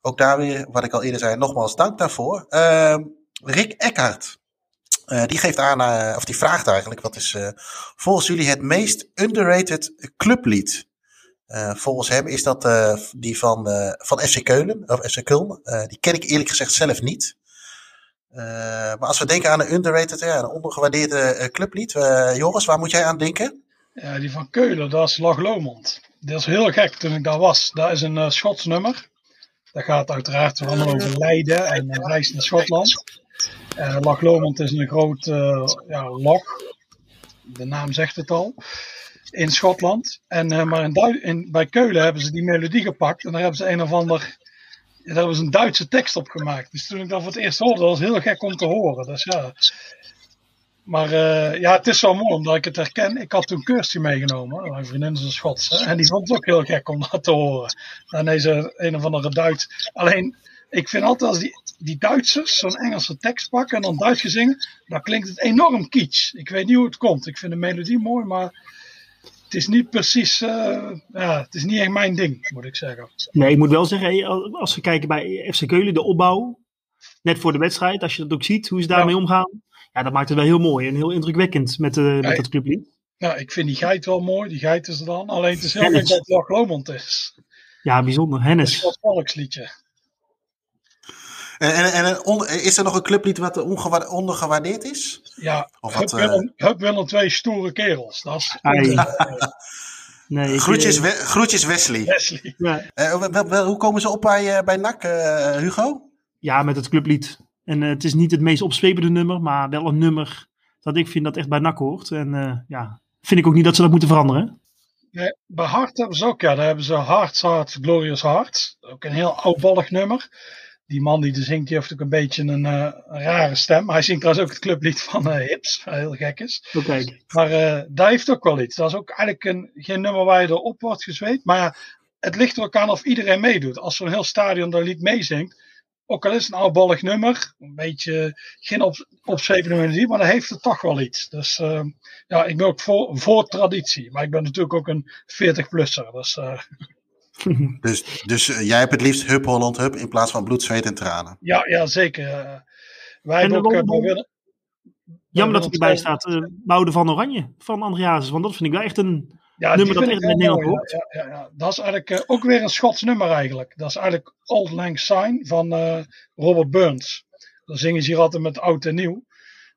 ook daar weer, wat ik al eerder zei, nogmaals dank daarvoor. Uh, Rick Eckhart, uh, die geeft aan, of die vraagt eigenlijk, wat is volgens jullie het meest underrated clublied? volgens hem is dat die van, van FC Keulen, of FC Köln. die ken ik eerlijk gezegd zelf niet. maar als we denken aan een underrated, ja, een ondergewaardeerde clublied. Joris, waar moet jij aan denken?
Die van Keulen, dat is Lag Lomond. Dat is heel gek toen ik daar was. Dat is een uh, Schots nummer. Dat gaat uiteraard allemaal over Leiden en uh, reis naar Schotland. Uh, Lag Lomond is een groot uh, ja, lag. De naam zegt het al. In Schotland. En, maar in bij Keulen hebben ze die melodie gepakt. En daar hebben ze een of ander. Daar hebben ze een Duitse tekst op gemaakt. Dus toen ik dat voor het eerst hoorde, was het heel gek om te horen. Dus ja, maar uh, ja, het is zo mooi omdat ik het herken. Ik had toen Kirsty meegenomen. Mijn vriendin is een Schotse. En die vond het ook heel gek om dat te horen. Is er een of andere Duits. Alleen, ik vind altijd als die, die Duitsers zo'n Engelse tekst pakken en dan Duits gezingen, dan klinkt het enorm kitsch. Ik weet niet hoe het komt. Ik vind de melodie mooi, maar het is niet precies, uh, ja, het is niet echt mijn ding, moet ik zeggen.
Nee, ik moet wel zeggen, als we kijken bij FC Keulen, de opbouw, net voor de wedstrijd, als je dat ook ziet, hoe ze daarmee ja. omgaan, ja, dat maakt het wel heel mooi en heel indrukwekkend met, uh, met dat clublied.
Ja, ik vind die geit wel mooi, die geit is er dan. Alleen het is heel leuk dat het Lach Lomond is.
Ja, bijzonder. Hennis.
Dat is een volksliedje.
En, en, en, is er nog een clublied wat ondergewaardeerd is?
Ja, of wat, Hup, Willem, uh... Hup Willem twee stoere kerels. Dat is
nee, groetjes, we, groetjes Wesley.
Wesley.
Ja. Uh, wel, wel, hoe komen ze op bij, uh, bij NAC, Hugo?
Ja, met het clublied. En het is niet het meest opzwepende nummer, maar wel een nummer dat ik vind dat echt bij NAC hoort. En ja, vind ik ook niet dat ze dat moeten veranderen.
Nee, bij Hart hebben ze ook, ja, daar hebben ze Hearts Hearts Glorious Heart. Ook een heel oudbollig nummer die man die er zingt, die heeft ook een beetje een, uh, een rare stem. Hij zingt trouwens ook het clublied van uh, Hips, wat heel gek is.
Okay.
Maar uh, daar heeft ook wel iets. Dat is ook eigenlijk een, geen nummer waar je erop wordt gezweet. Maar ja, het ligt er ook aan of iedereen meedoet. Als zo'n heel stadion dat lied meezingt, ook al is het een oudbollig nummer, een beetje geen op, melodie, maar dan heeft het toch wel iets. Dus ja, ik ben ook voor, voor traditie. Maar ik ben natuurlijk ook een 40-plusser. Dus
dus dus uh, jij hebt het liefst Hup Holland Hup in plaats van bloed, zweet en tranen.
Ja, ja zeker. Uh, wij hebben ook... Uh, willen,
Jammer dat er erbij staat uh, Boude van Oranje van Andreas. Want dat vind ik wel echt een ja, nummer dat in Nederland hoort.
Ja, ja, ja, Dat is eigenlijk ook weer een Schots nummer eigenlijk. Dat is eigenlijk Old Lang Syne van Robert Burns. Dan zingen ze hier altijd met oud en nieuw.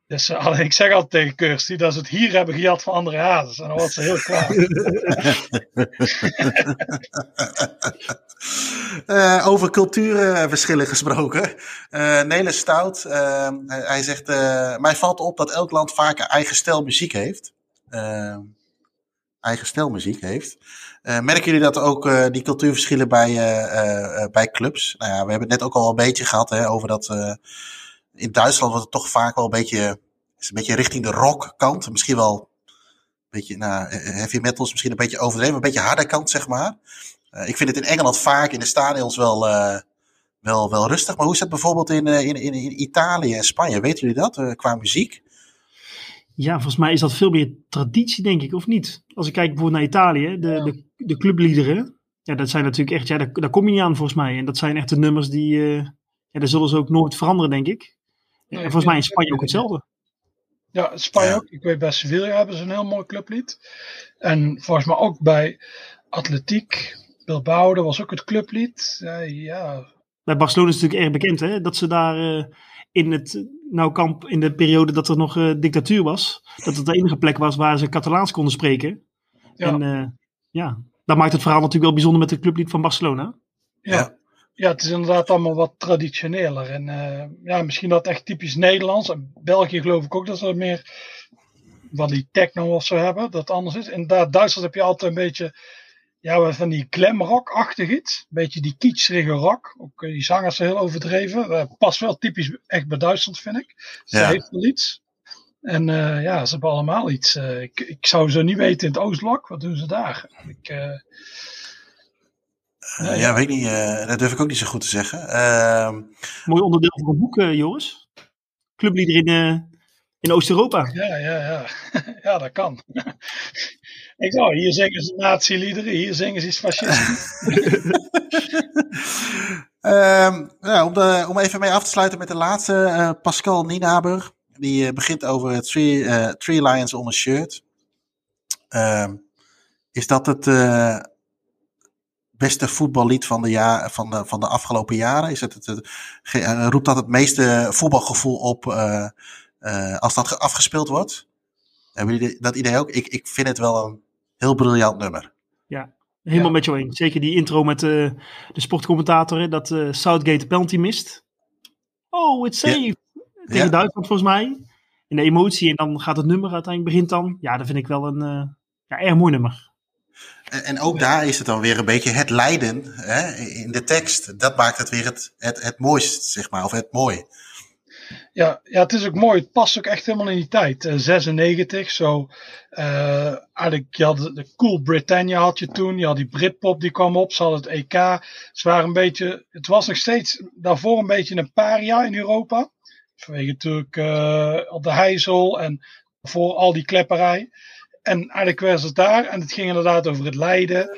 Dus uh, ik zeg altijd tegen Kirsty dat ze het hier hebben gejat van andere hazes. En dan wordt ze heel klaar.
uh, over cultuurverschillen gesproken. Uh, Nele Stout, hij zegt, mij valt op dat elk land vaak eigen stijl muziek heeft. Eigen stijl muziek heeft. merken jullie dat ook die cultuurverschillen bij, bij clubs? Nou ja, we hebben het net ook al een beetje gehad hè, over dat in Duitsland wordt het toch vaak wel een beetje, is een beetje richting de rock kant. Misschien wel een beetje, nou, heavy metal is misschien een beetje overdreven, een beetje harde kant, zeg maar. Uh, ik vind het in Engeland vaak in de stadions wel, uh, wel, wel rustig. Maar hoe is dat bijvoorbeeld in, uh, in, in, in, Italië en Spanje? Weten jullie dat, qua muziek?
Ja, volgens mij is dat veel meer traditie, denk ik, of niet? Als ik kijk bijvoorbeeld naar Italië, de, ja. de, de clubliederen. Ja, dat zijn natuurlijk echt, ja, daar, daar kom je niet aan volgens mij. En dat zijn echt de nummers die, ja, daar zullen ze ook nooit veranderen, denk ik. Nee, en volgens mij in Spanje ook hetzelfde.
Ja, Spanje ook. Ik weet bij Sevilla hebben ze een heel mooi clublied. En volgens mij ook bij Atletiek, Bilbao, dat was ook het clublied. Uh, ja.
Bij Barcelona is het natuurlijk erg bekend hè, dat ze daar uh, in het nou kamp, in de periode dat er nog uh, dictatuur was, dat het de enige plek was waar ze Catalaans konden spreken. Ja. En ja, dat maakt het verhaal natuurlijk wel bijzonder met het clublied van Barcelona.
Ja ja, het is inderdaad allemaal wat traditioneler. En uh, ja, misschien dat echt typisch Nederlands. En België geloof ik ook dat ze meer van die techno of zo hebben. Dat anders is. In Duitsland heb je altijd een beetje ja, van die glamrock-achtig iets. Een beetje die kitscherige rock. Ook die zangers zijn heel overdreven. Uh, past wel typisch echt bij Duitsland, vind ik. Ze ja. heeft wel iets. En uh, ja, ze hebben allemaal iets. ik, ik zou zo niet weten in het Oostblok. Wat doen ze daar? Ik,
uh, ja, weet niet. Uh, dat durf ik ook niet zo goed te zeggen. Uh,
Mooi onderdeel van het boek, Joris. Clublieder in, in Oost-Europa.
Ja, ja, ja. ja, dat kan. ik zou, hier zingen ze nazi-liederen, hier zingen ze iets fascistisch.
um, nou, om, om even mee af te sluiten met de laatste, Pascal Nienaber. Die begint over Three, three Lions on a Shirt. Ehm, is dat het beste voetballied van de, jaar, van de, van de afgelopen jaren? Is het, het, het eh, roept dat het meeste voetbalgevoel op als dat afgespeeld wordt? Hebben jullie dat idee ook? Ik, ik vind het wel een heel briljant nummer.
Ja, helemaal ja. met jou eens. Zeker die intro met uh, de sportcommentator, dat Southgate de penalty mist. Oh, it's safe. Ja. Tegen ja. Duitsland volgens mij. In de emotie en dan gaat het nummer uiteindelijk begint dan. Ja, dat vind ik wel een ja, erg mooi nummer.
En ook daar is het dan weer een beetje het lijden hè, in de tekst. Dat maakt het weer het, het, het mooist, zeg maar, of het mooi.
Ja, ja, het is ook mooi. Het past ook echt helemaal in die tijd. Uh, 96, zo. Uh, eigenlijk, je had de Cool Britannia had je toen. Je had die Britpop die kwam op. Ze hadden het EK. Ze waren een beetje, het was nog steeds daarvoor een beetje een paria in Europa. Vanwege natuurlijk uh, op de Heizel en voor al die klepperij. En eigenlijk werd het daar. En het ging inderdaad over het lijden.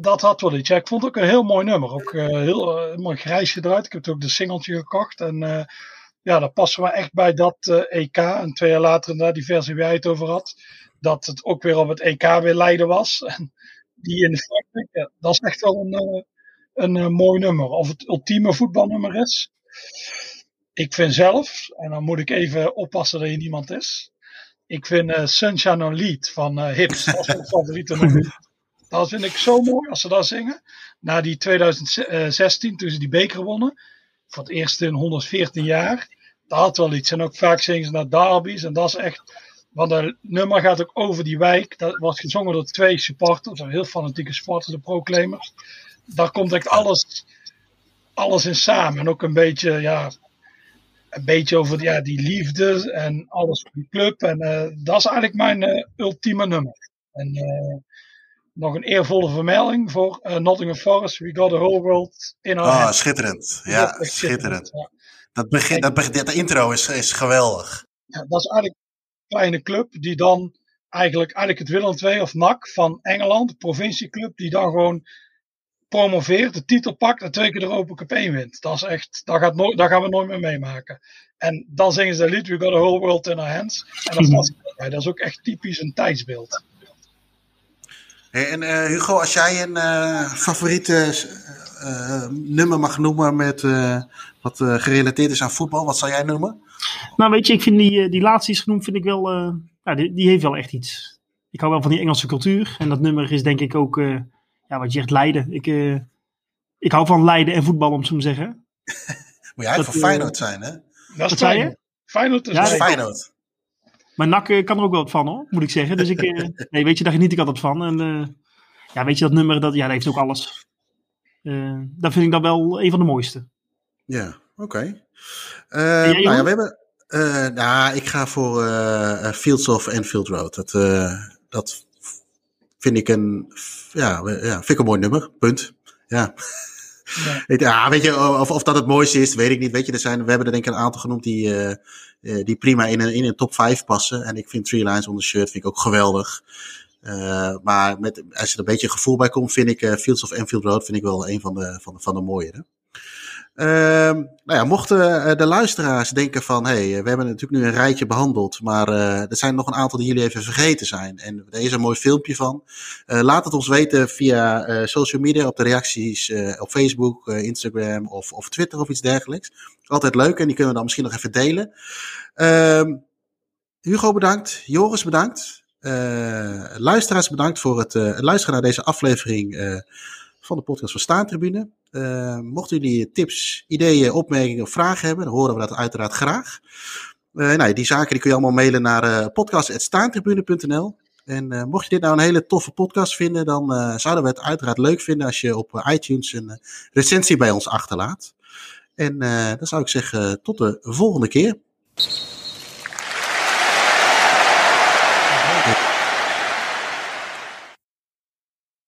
Dat, had wel iets. Ik vond het ook een heel mooi nummer. Ook uh, heel uh, mooi grijsje eruit. Ik heb ook de singeltje gekocht. En uh, ja, dat passen we echt bij dat EK. En twee jaar later, na die versie waar jij het over had. Dat het ook weer op het EK weer Leiden was. En die in de Frankrijk. Ja, dat is echt wel een, een mooi nummer. Of het ultieme voetbalnummer is. Ik vind zelf, en dan moet ik even oppassen dat je niemand is. Ik vind Sunshine on Lead van Hips, dat mijn favoriete nummer. Dat vind ik zo mooi als ze dat zingen. Na die 2016, toen ze die beker wonnen, voor het eerst in 114 jaar, dat had wel iets. En ook vaak zingen ze naar derbies en dat is echt, want het nummer gaat ook over die wijk. Dat wordt gezongen door twee supporters, heel fanatieke supporters, de proclaimers. Daar komt echt alles, alles in samen. En ook een beetje, ja, een beetje over ja, die liefde en alles voor die club. En uh, dat is eigenlijk mijn uh, ultieme nummer. En uh, nog een eervolle vermelding voor Nottingham Forest. We got the whole world in our
Oh,
hands.
schitterend. Ja, schitterend.
schitterend, ja.
Dat, begin, dat, begin, dat intro is, is geweldig.
Ja, dat is eigenlijk een kleine club die dan eigenlijk, eigenlijk het Willem II of NAC van Engeland, de provincieclub, die dan gewoon promoveert, de titel pakt en twee keer de Europa Cup 1 wint. Dat is echt, dat, gaat nooit, dat gaan we nooit meer meemaken. En dan zingen ze dat lied, We got the whole world in our hands. En dat, was, ja, dat is ook echt typisch een tijdsbeeld.
Hey, en uh, Hugo, als jij een uh, favoriete uh, nummer mag noemen met wat gerelateerd is aan voetbal, wat zou jij noemen?
Nou, weet je, ik vind die, die laatste is genoemd, vind ik wel, ja, die, die, heeft wel echt iets. Ik hou wel van die Engelse cultuur. En dat nummer is denk ik ook ja, wat je zegt, Leiden. Ik, uh, ik hou van Leiden en voetbal, om zo te zeggen.
Moet jij van Feyenoord zijn, hè?
Dat
Wat zei je?
Feyenoord is
Ja. Feyenoord.
Maar NAC uh, kan er ook wel wat van, hoor, moet ik zeggen. Dus ik, uh, nee, weet je, daar geniet ik altijd van. En uh, ja, weet je, dat nummer, dat, ja, dat heeft ook alles. Uh, dat vind ik dan wel een van de mooiste.
Ja, oké. Okay. Uh, nou ja, we hebben... Uh, nou, ik ga voor uh, Fields of Enfield Road. Dat, dat vind ik een, ja, ja, vind ik een mooi nummer. Punt. Ja. Ja. ja, weet je, of, of dat het mooiste is, weet ik niet. Weet je, er zijn, we hebben er denk ik een aantal genoemd die, uh, die prima in een, in een top 5 passen. En ik vind Three Lines on the Shirt vind ik ook geweldig. Uh, maar met, als er een beetje gevoel bij komt, vind ik uh, Fields of Enfield Road vind ik wel een van de, van de, van de mooiere. Uh, nou ja, mochten de luisteraars denken van, hey, we hebben natuurlijk nu een rijtje behandeld, maar uh, er zijn nog een aantal die jullie even vergeten zijn. En er is een mooi filmpje van. Uh, laat het ons weten via uh, social media, op de reacties op Facebook, Instagram of, of Twitter of iets dergelijks. Altijd leuk en die kunnen we dan misschien nog even delen. Ehm, Hugo bedankt, Joris bedankt. luisteraars bedankt voor het luisteren naar deze aflevering van de podcast van Staantribune. Uh, mochten jullie tips, ideeën, opmerkingen of vragen hebben, dan horen we dat uiteraard graag. Uh, nou, die zaken die kun je allemaal mailen naar uh, podcast.staantribune.nl. En mocht je dit nou een hele toffe podcast vinden, dan zouden we het uiteraard leuk vinden als je op iTunes een recensie bij ons achterlaat. En dan zou ik zeggen, tot de volgende keer.